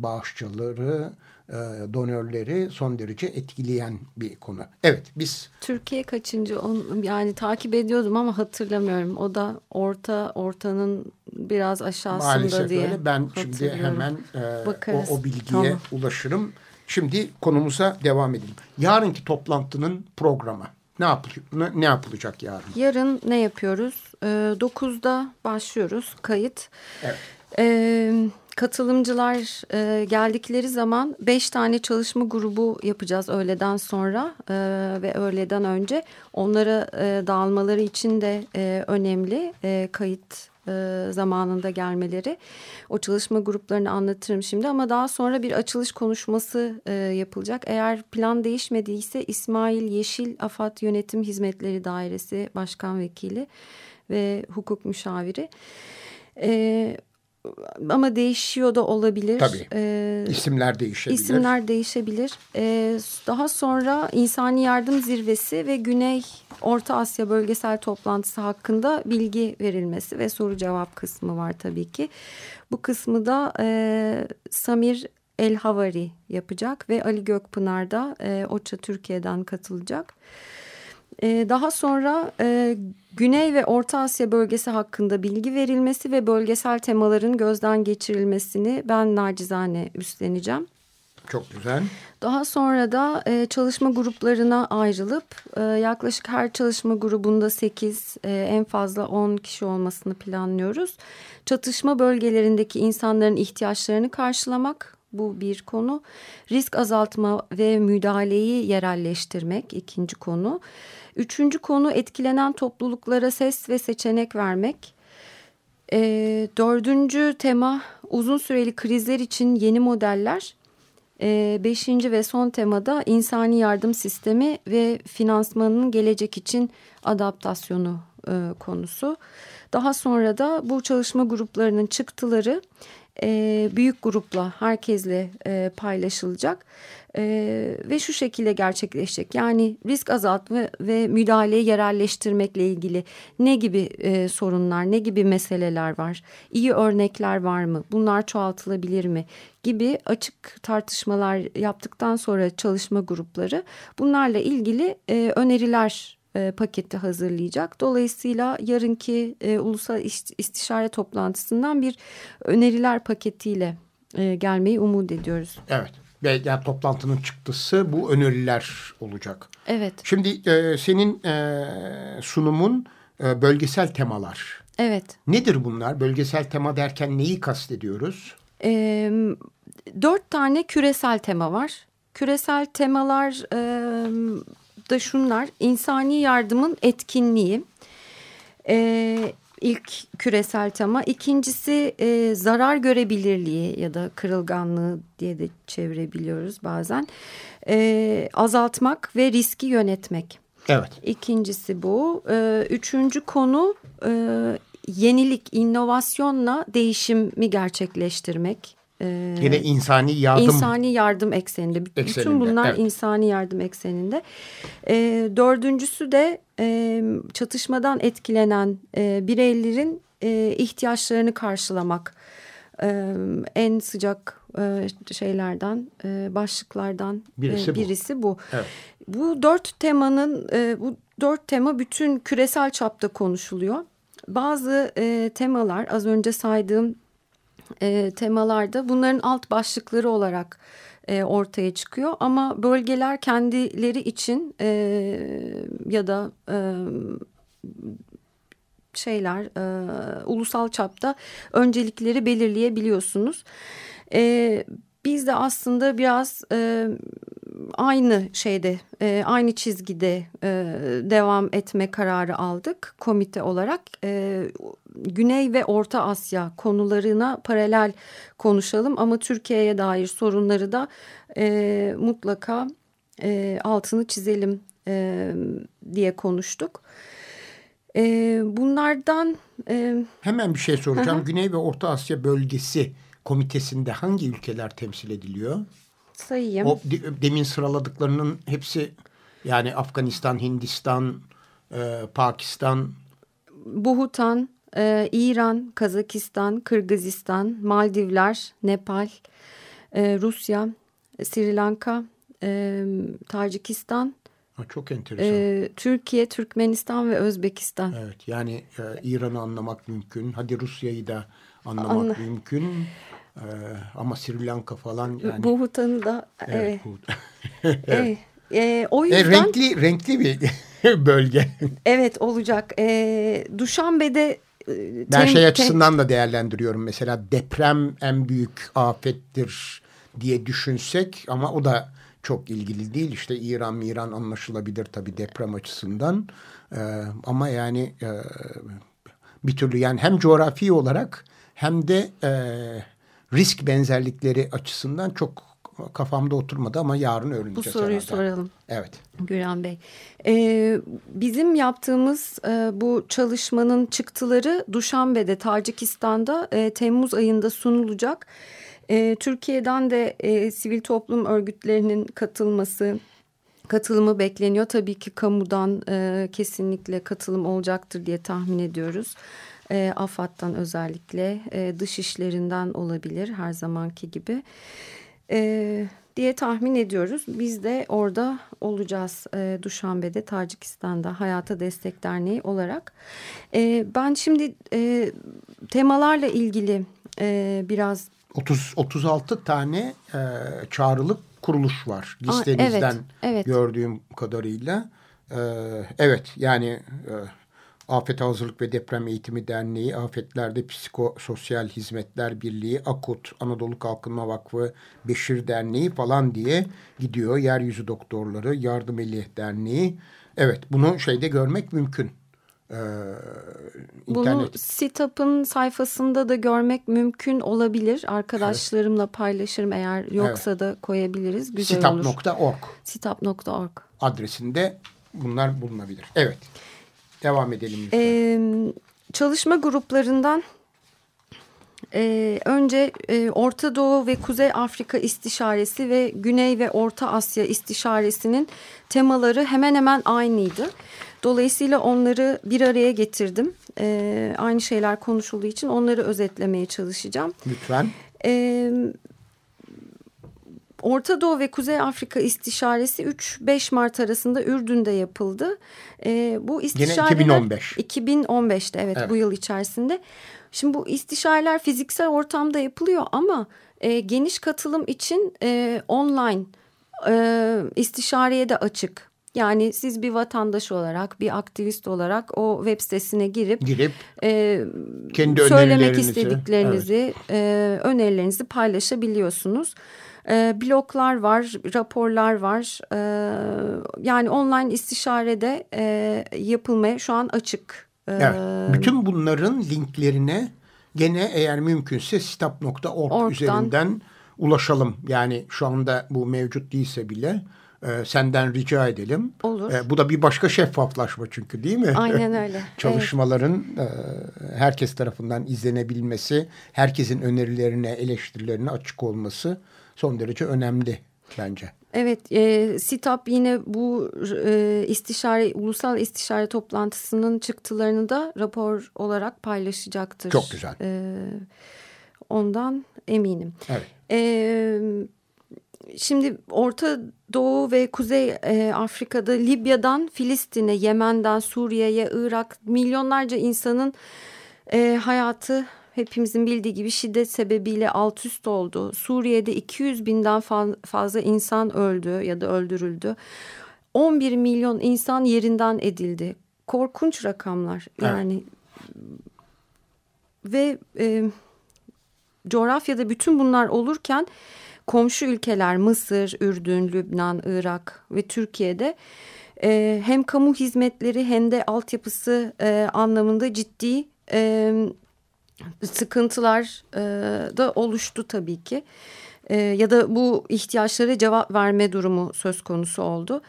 bağışçıları, e, donörleri son derece etkileyen bir konu. Evet biz... Türkiye kaçıncı on, yani takip ediyordum ama hatırlamıyorum. O da orta ortanın biraz aşağısında Maalesef diye öyle. Ben şimdi hemen e, o, o bilgiye tamam. ulaşırım. Şimdi konumuza devam edelim. Yarınki toplantının programı. Ne, yap ne, ne yapılacak yarın? Yarın ne yapıyoruz? Ee, 9'da başlıyoruz kayıt. Evet. Ee, katılımcılar e, geldikleri zaman beş tane çalışma grubu yapacağız öğleden sonra e, ve öğleden önce. Onlara e, dağılmaları için de e, önemli e, kayıt e, zamanında gelmeleri. O çalışma gruplarını anlatırım şimdi ama daha sonra bir açılış konuşması e, yapılacak. Eğer plan değişmediyse İsmail Yeşil Afat Yönetim Hizmetleri Dairesi Başkan Vekili ve hukuk müşaviri. E, ama değişiyor da olabilir. Tabii. Ee, isimler değişebilir. İsimler değişebilir. Ee, daha sonra İnsani Yardım Zirvesi ve Güney Orta Asya Bölgesel Toplantısı hakkında bilgi verilmesi ve soru cevap kısmı var tabii ki. Bu kısmı da e, Samir El Havari yapacak ve Ali Gökpınar da e, OÇA Türkiye'den katılacak. Ee, daha sonra e, Güney ve Orta Asya bölgesi hakkında bilgi verilmesi ve bölgesel temaların gözden geçirilmesini ben nacizane üstleneceğim. Çok güzel. Daha sonra da e, çalışma gruplarına ayrılıp e, yaklaşık her çalışma grubunda 8 e, en fazla 10 kişi olmasını planlıyoruz. Çatışma bölgelerindeki insanların ihtiyaçlarını karşılamak bu bir konu. Risk azaltma ve müdahaleyi yerelleştirmek ikinci konu. Üçüncü konu etkilenen topluluklara ses ve seçenek vermek. E, dördüncü tema uzun süreli krizler için yeni modeller. E, beşinci ve son temada insani yardım sistemi ve finansmanın gelecek için adaptasyonu e, konusu. Daha sonra da bu çalışma gruplarının çıktıları e, büyük grupla herkesle e, paylaşılacak. E, ve şu şekilde gerçekleşecek. Yani risk azaltma ve müdahaleyi yerelleştirmekle ilgili ne gibi e, sorunlar, ne gibi meseleler var, iyi örnekler var mı, bunlar çoğaltılabilir mi? Gibi açık tartışmalar yaptıktan sonra çalışma grupları bunlarla ilgili e, öneriler e, paketi hazırlayacak. Dolayısıyla yarınki e, ulusal istişare toplantısından bir öneriler paketiyle e, gelmeyi umut ediyoruz. Evet ve yani toplantının çıktısı bu öneriler olacak. Evet. Şimdi e, senin e, sunumun e, bölgesel temalar. Evet. Nedir bunlar? Bölgesel tema derken neyi kastediyoruz? E, dört tane küresel tema var. Küresel temalar e, da şunlar. İnsani yardımın etkinliği. E, ilk küresel tema. İkincisi e, zarar görebilirliği ya da kırılganlığı diye de çevirebiliyoruz bazen. E, azaltmak ve riski yönetmek. Evet. İkincisi bu. E, üçüncü konu e, yenilik, inovasyonla değişimi gerçekleştirmek. Ee, Yine insani yardım. İnsani yardım ekseninde. ekseninde Bütün bunlar evet. insani yardım ekseninde. Ee, dördüncüsü de e, çatışmadan etkilenen e, bireylerin e, ihtiyaçlarını karşılamak. E, en sıcak e, şeylerden, e, başlıklardan birisi, e, birisi bu. bu. Evet. Bu dört temanın, e, bu dört tema bütün küresel çapta konuşuluyor. Bazı e, temalar az önce saydığım e, temalarda bunların alt başlıkları olarak e, ortaya çıkıyor. Ama bölgeler kendileri için e, ya da e, şeyler e, ulusal çapta öncelikleri belirleyebiliyorsunuz. E, biz de aslında biraz e, aynı şeyde, e, aynı çizgide e, devam etme kararı aldık komite olarak. E, Güney ve Orta Asya konularına paralel konuşalım ama Türkiye'ye dair sorunları da e, mutlaka e, altını çizelim e, diye konuştuk. E, bunlardan... E, Hemen bir şey soracağım. Hı Güney ve Orta Asya bölgesi komitesinde hangi ülkeler temsil ediliyor? Sayayım. O demin sıraladıklarının hepsi yani Afganistan, Hindistan, e, Pakistan. Buhutan, e, İran, Kazakistan, Kırgızistan, Maldivler, Nepal, e, Rusya, Sri Lanka, e, Tacikistan, Ha, çok enteresan. e, Türkiye, Türkmenistan ve Özbekistan. Evet yani e, İran'ı anlamak mümkün. Hadi Rusya'yı da anlamak Anla- mümkün. E, ama Sri Lanka falan yani. Bu Bhutan'ı da evet, evet. evet. E, o E, yüzden renkli renkli bir bölge. evet olacak. E, Duşanbe'de e, Ben şey açısından da değerlendiriyorum. Mesela deprem en büyük afettir diye düşünsek ama o da çok ilgili değil. İşte İran, İran anlaşılabilir tabii deprem açısından. Ee, ama yani e, bir türlü yani hem coğrafi olarak hem de e, risk benzerlikleri açısından çok kafamda oturmadı ama yarın öğreneceğiz bu soruyu herhalde. soralım. Evet. Güran Bey. Ee, bizim yaptığımız e, bu çalışmanın çıktıları Duşanbe'de, Tacikistan'da e, Temmuz ayında sunulacak. E, Türkiye'den de e, sivil toplum örgütlerinin katılması, katılımı bekleniyor. Tabii ki kamudan e, kesinlikle katılım olacaktır diye tahmin ediyoruz. E, AFAD'dan özellikle e, dış işlerinden olabilir her zamanki gibi. E, diye tahmin ediyoruz. Biz de orada olacağız e, Duşanbe'de, Tacikistan'da Hayata Destek Derneği olarak. E, ben şimdi e, temalarla ilgili e, biraz 30 36 tane e, çağrılık kuruluş var Aa, listenizden evet, evet. gördüğüm kadarıyla. E, evet yani e, Afet Hazırlık ve Deprem Eğitimi Derneği, Afetlerde Psikososyal Hizmetler Birliği, AKUT, Anadolu Kalkınma Vakfı, Beşir Derneği falan diye gidiyor. Yeryüzü Doktorları, Yardım Eli Derneği. Evet bunu şeyde görmek mümkün. Ee, Bunu SİTAP'ın sayfasında da görmek mümkün olabilir. Arkadaşlarımla paylaşırım eğer yoksa da koyabiliriz. Güzel olur. sitap.org Sitap.org. adresinde bunlar bulunabilir. Evet. Devam edelim lütfen. Ee, çalışma gruplarından e, önce e, Orta Doğu ve Kuzey Afrika istişaresi ve Güney ve Orta Asya istişaresinin temaları hemen hemen aynıydı. Dolayısıyla onları bir araya getirdim. Ee, aynı şeyler konuşulduğu için onları özetlemeye çalışacağım. Lütfen. Ee, Orta Doğu ve Kuzey Afrika istişaresi 3-5 Mart arasında Ürdün'de yapıldı. Ee, bu istişareler 2015. 2015'te evet, Evet. bu yıl içerisinde. Şimdi bu istişareler fiziksel ortamda yapılıyor ama e, geniş katılım için e, online e, istişareye de açık. Yani siz bir vatandaş olarak, bir aktivist olarak o web sitesine girip Girip e, kendi söylemek istediklerinizi, e, önerilerinizi paylaşabiliyorsunuz. E, bloglar var, raporlar var. E, yani online istişarede e, yapılmaya şu an açık. E, evet, bütün bunların linklerine gene eğer mümkünse sitap.org Org'dan. üzerinden ulaşalım. Yani şu anda bu mevcut değilse bile e, senden rica edelim. Olur. E, bu da bir başka şeffaflaşma çünkü değil mi? Aynen öyle. Çalışmaların e, herkes tarafından izlenebilmesi, herkesin önerilerine, eleştirilerine açık olması son derece önemli bence. Evet, e, SİTAP yine bu e, istişare, ulusal istişare toplantısının çıktılarını da rapor olarak paylaşacaktır. Çok güzel. E, ondan eminim. Evet. E, şimdi Orta Doğu ve Kuzey e, Afrika'da Libya'dan Filistin'e, Yemen'den Suriye'ye, Irak milyonlarca insanın e, hayatı hepimizin bildiği gibi şiddet sebebiyle alt üst oldu. Suriye'de 200 binden fa- fazla insan öldü ya da öldürüldü. 11 milyon insan yerinden edildi. Korkunç rakamlar yani. Ve e, coğrafyada bütün bunlar olurken komşu ülkeler Mısır, Ürdün, Lübnan, Irak ve Türkiye'de e, hem kamu hizmetleri hem de altyapısı e, anlamında ciddi e, sıkıntılar e, da oluştu tabii ki. E, ya da bu ihtiyaçlara cevap verme durumu söz konusu oldu.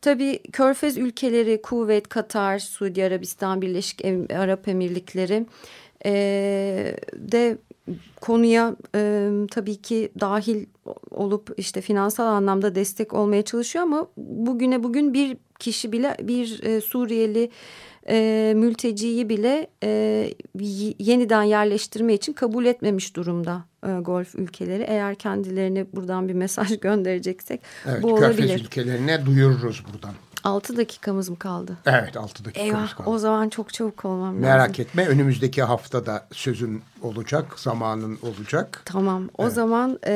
Tabii Körfez ülkeleri, Kuveyt, Katar, Suudi Arabistan, Birleşik Arap Emirlikleri e, de konuya e, tabii ki dahil olup işte finansal anlamda destek olmaya çalışıyor ama bugüne bugün bir kişi bile bir e, Suriyeli e, mülteciyi bile e, yeniden yerleştirme için kabul etmemiş durumda e, Golf ülkeleri. Eğer kendilerine buradan bir mesaj göndereceksek evet, bu olabilir. Körfez ülkelerine duyururuz buradan. 6 dakikamız mı kaldı? Evet 6 dakikamız Eyvah, kaldı. O zaman çok çabuk olmam Merak lazım. Merak etme önümüzdeki haftada sözün olacak, zamanın olacak. Tamam o evet. zaman e,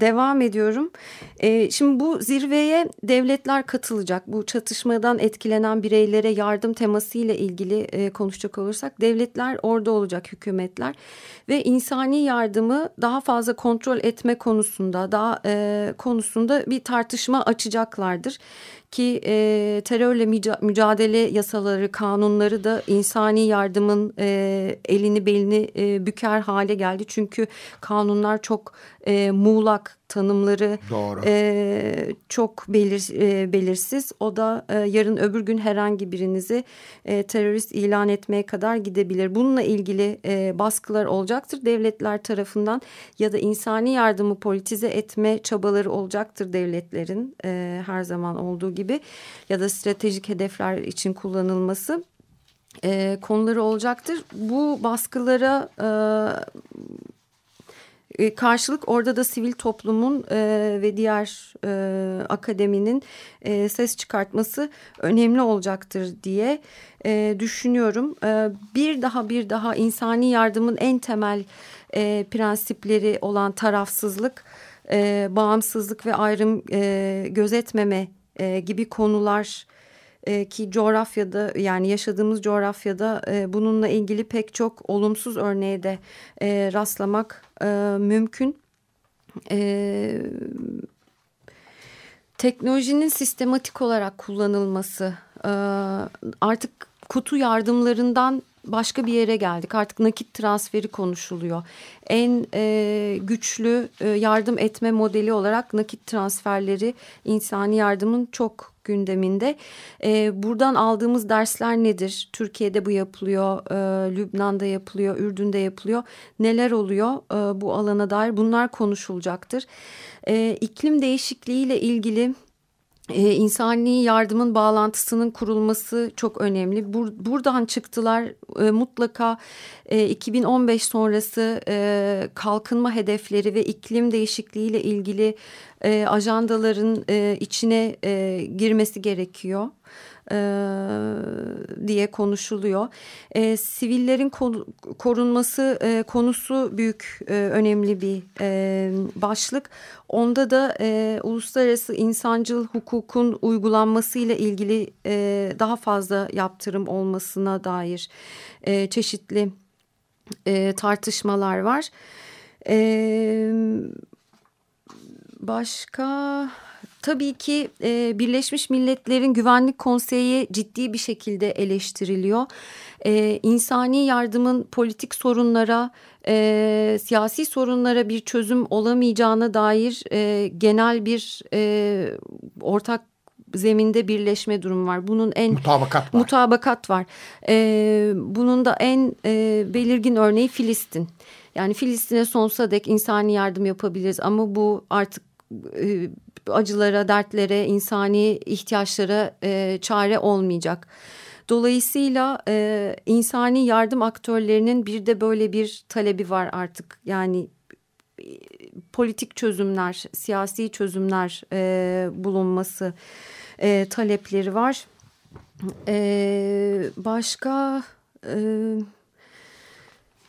devam ediyorum. E, şimdi bu zirveye devletler katılacak. Bu çatışmadan etkilenen bireylere yardım teması ile ilgili e, konuşacak olursak devletler orada olacak hükümetler. Ve insani yardımı daha fazla kontrol etme konusunda daha e, konusunda bir tartışma açacaklardır ki e, terörle mücadele yasaları, kanunları da insani yardımın e, elini belini e, büker hale geldi. Çünkü kanunlar çok e, muğlak tanımları Doğru. E, çok belir, e, belirsiz. O da e, yarın öbür gün herhangi birinizi e, terörist ilan etmeye kadar gidebilir. Bununla ilgili e, baskılar olacaktır devletler tarafından ya da insani yardımı politize etme çabaları olacaktır devletlerin e, her zaman olduğu gibi ya da stratejik hedefler için kullanılması e, konuları olacaktır. Bu baskılara e, e, karşılık orada da sivil toplumun e, ve diğer e, akademinin e, ses çıkartması önemli olacaktır diye e, düşünüyorum. E, bir daha bir daha insani yardımın en temel e, prensipleri olan tarafsızlık, e, bağımsızlık ve ayrım e, gözetmeme e, gibi konular e, ki coğrafyada yani yaşadığımız coğrafyada e, bununla ilgili pek çok olumsuz örneğe de e, rastlamak e, mümkün. E, teknolojinin sistematik olarak kullanılması e, artık kutu yardımlarından başka bir yere geldik. Artık nakit transferi konuşuluyor. En e, güçlü e, yardım etme modeli olarak nakit transferleri insani yardımın çok gündeminde. E, buradan aldığımız dersler nedir? Türkiye'de bu yapılıyor, e, Lübnan'da yapılıyor, Ürdün'de yapılıyor. Neler oluyor e, bu alana dair bunlar konuşulacaktır. E, iklim değişikliğiyle ilgili e, insani yardımın bağlantısının kurulması çok önemli. Bur buradan çıktılar e, mutlaka e, 2015 sonrası e, kalkınma hedefleri ve iklim değişikliği ile ilgili e, ajandaların e, içine e, girmesi gerekiyor e, diye konuşuluyor. E, sivillerin korunması e, konusu büyük e, önemli bir e, başlık. Onda da e, uluslararası insancıl hukukun uygulanması ile ilgili e, daha fazla yaptırım olmasına dair e, çeşitli e, tartışmalar var. E, başka tabii ki e, Birleşmiş Milletler'in Güvenlik Konseyi ciddi bir şekilde eleştiriliyor. E, insani yardımın politik sorunlara, e, siyasi sorunlara bir çözüm olamayacağına dair e, genel bir e, ortak zeminde birleşme durum var. Bunun en mutabakat var. Mutabakat var. E, bunun da en e, belirgin örneği Filistin. Yani Filistin'e sonsuza dek insani yardım yapabiliriz ama bu artık e, acılara, dertlere, insani ihtiyaçlara e, çare olmayacak. Dolayısıyla e, insani yardım aktörlerinin bir de böyle bir talebi var artık. Yani e, politik çözümler, siyasi çözümler e, bulunması e, talepleri var. E, başka... E,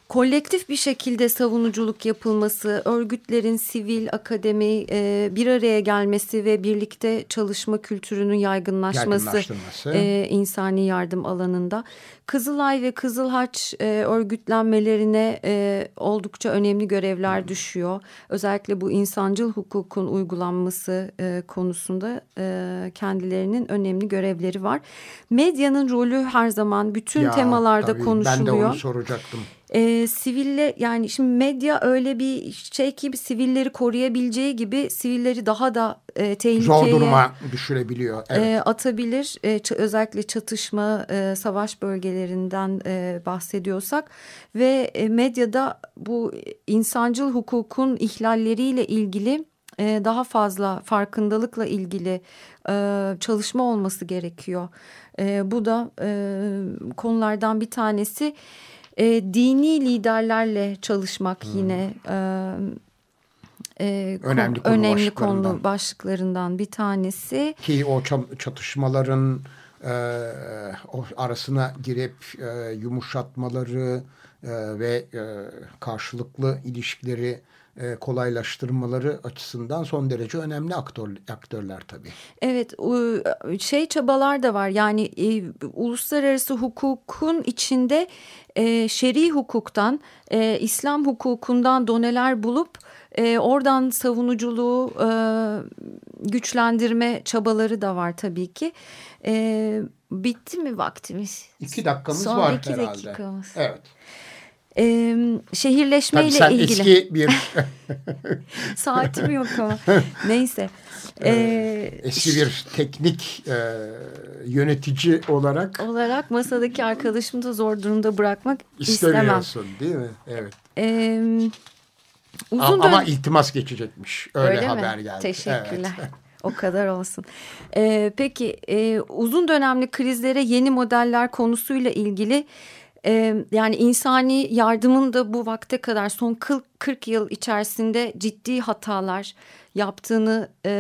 kolektif bir şekilde savunuculuk yapılması, örgütlerin sivil, akademi e, bir araya gelmesi ve birlikte çalışma kültürünün yaygınlaşması e, insani yardım alanında. Kızılay ve Kızılhaç e, örgütlenmelerine e, oldukça önemli görevler düşüyor. Özellikle bu insancıl hukukun uygulanması e, konusunda e, kendilerinin önemli görevleri var. Medyanın rolü her zaman bütün ya, temalarda tabii, konuşuluyor. Ben de onu soracaktım e, siville yani şimdi medya öyle bir şey ki sivilleri koruyabileceği gibi sivilleri daha da e, tehlikeye zor duruma düşürebiliyor. Evet. E, atabilir. E, özellikle çatışma, e, savaş bölgelerinden e, bahsediyorsak ve e, medyada bu insancıl hukukun ihlalleriyle ilgili e, daha fazla farkındalıkla ilgili e, çalışma olması gerekiyor. E, bu da e, konulardan bir tanesi. E, dini liderlerle çalışmak hmm. yine e, e, önemli konu, önemli başlıklarından. konu başlıklarından bir tanesi. Ki o çatışmaların e, o arasına girip e, yumuşatmaları e, ve e, karşılıklı ilişkileri e, kolaylaştırmaları açısından son derece önemli aktör, aktörler tabii. Evet şey çabalar da var yani e, uluslararası hukukun içinde e, şer'i hukuktan e, İslam hukukundan doneler bulup e, oradan savunuculuğu e, güçlendirme çabaları da var tabii ki. E, bitti mi vaktimiz? İki dakikamız Son var iki herhalde. Dakikamız. Evet e, şehirleşmeyle Tabii sen ilgili. eski bir... Saatim yok ama. Neyse. Ee, eski bir teknik e, yönetici olarak... Olarak masadaki arkadaşımı da zor durumda bırakmak istemiyorsun istemem. değil mi? Evet. Ee, uzun ama, ama iltimas geçecekmiş. Öyle, Öyle haber mi? geldi. Teşekkürler. Evet. O kadar olsun. Ee, peki e, uzun dönemli krizlere yeni modeller konusuyla ilgili ee, yani insani yardımın da bu vakte kadar son 40 yıl içerisinde ciddi hatalar yaptığını e,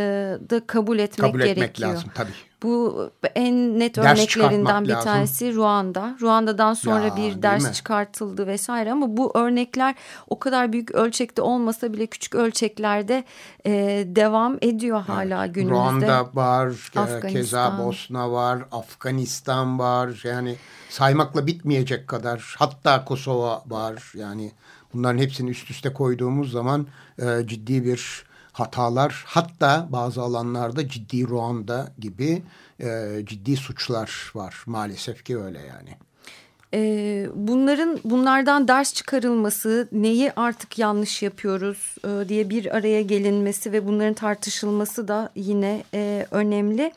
da kabul etmek, kabul etmek gerekiyor. lazım tabii. Bu en net ders örneklerinden bir lazım. tanesi Ruanda. Ruanda'dan sonra ya, bir ders mi? çıkartıldı vesaire ama bu örnekler o kadar büyük ölçekte olmasa bile küçük ölçeklerde e, devam ediyor hala evet. günümüzde. Ruanda var, Afganistan. keza Bosna var, Afganistan var. Yani saymakla bitmeyecek kadar hatta Kosova var. Yani bunların hepsini üst üste koyduğumuz zaman e, ciddi bir hatalar hatta bazı alanlarda ciddi Ruanda gibi e, ciddi suçlar var maalesef ki öyle yani. E, bunların bunlardan ders çıkarılması neyi artık yanlış yapıyoruz e, diye bir araya gelinmesi ve bunların tartışılması da yine e, önemli.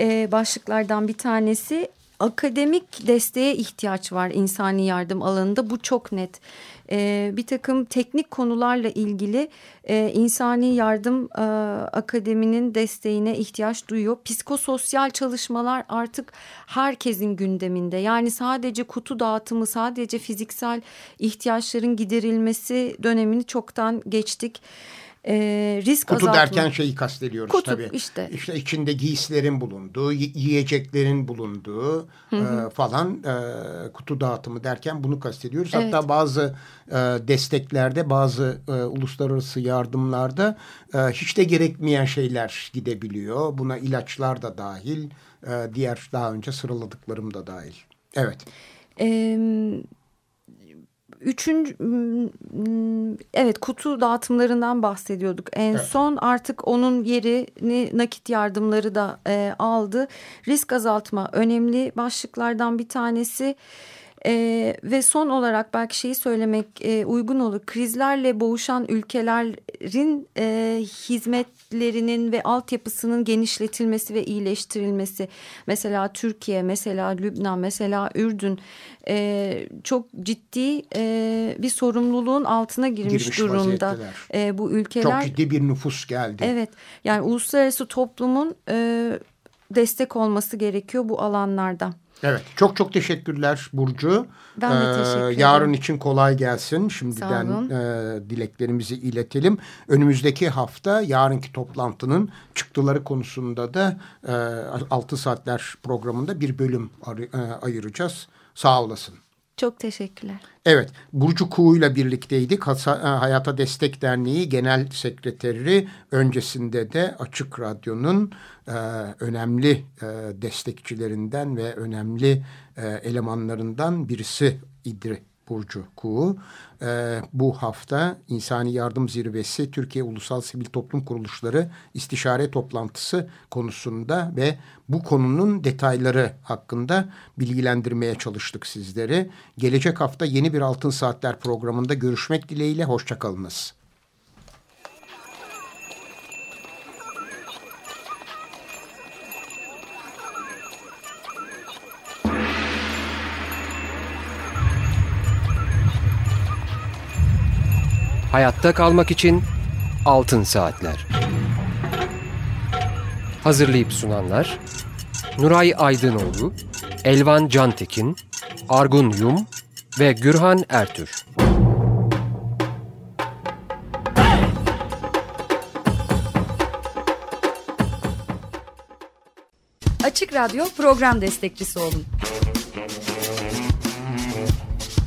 E, başlıklardan bir tanesi akademik desteğe ihtiyaç var insani yardım alanında bu çok net. E, bir takım teknik konularla ilgili e, insani yardım e, akademinin desteğine ihtiyaç duyuyor. Psikososyal çalışmalar artık herkesin gündeminde. Yani sadece kutu dağıtımı, sadece fiziksel ihtiyaçların giderilmesi dönemini çoktan geçtik e, risk Kutu azaltma. derken şeyi kastediyoruz Kutu, tabii. Işte. işte içinde giysilerin bulunduğu, yiyeceklerin bulunduğu hı hı. E, falan e, kutu dağıtımı derken bunu kastediyoruz. Evet. Hatta bazı e, desteklerde, bazı e, uluslararası yardımlarda e, hiç de gerekmeyen şeyler gidebiliyor. Buna ilaçlar da dahil, e, diğer daha önce sıraladıklarım da dahil. Evet. Evet üçüncü evet kutu dağıtımlarından bahsediyorduk. En evet. son artık onun yerini nakit yardımları da e, aldı. Risk azaltma önemli başlıklardan bir tanesi. E, ve son olarak belki şeyi söylemek e, uygun olur. Krizlerle boğuşan ülkelerin e, hizmetlerinin ve altyapısının genişletilmesi ve iyileştirilmesi. Mesela Türkiye, mesela Lübnan, mesela Ürdün e, çok ciddi e, bir sorumluluğun altına girmiş, girmiş durumda. E, bu ülkeler. Çok ciddi bir nüfus geldi. Evet yani uluslararası toplumun e, destek olması gerekiyor bu alanlarda. Evet çok çok teşekkürler Burcu. Ben de teşekkür ederim. Ee, yarın için kolay gelsin. Şimdiden e, dileklerimizi iletelim. Önümüzdeki hafta yarınki toplantının çıktıları konusunda da e, 6 saatler programında bir bölüm e, ayıracağız. Sağ olasın. Çok teşekkürler. Evet, Burcu Kuğu ile birlikteydik. E, Hayata Destek Derneği Genel Sekreteri öncesinde de Açık Radyo'nun e, önemli e, destekçilerinden ve önemli e, elemanlarından birisi idi Burcu Kuğu. E, bu hafta İnsani Yardım Zirvesi Türkiye Ulusal Sivil Toplum Kuruluşları istişare toplantısı konusunda ve bu konunun detayları hakkında bilgilendirmeye çalıştık sizleri. Gelecek hafta yeni bir Altın Saatler programında görüşmek dileğiyle hoşçakalınız. Hayatta kalmak için Altın Saatler. Hazırlayıp sunanlar Nuray Aydınoğlu, Elvan Cantekin, Argun Yum ve Gürhan Ertür. Açık Radyo program destekçisi olun.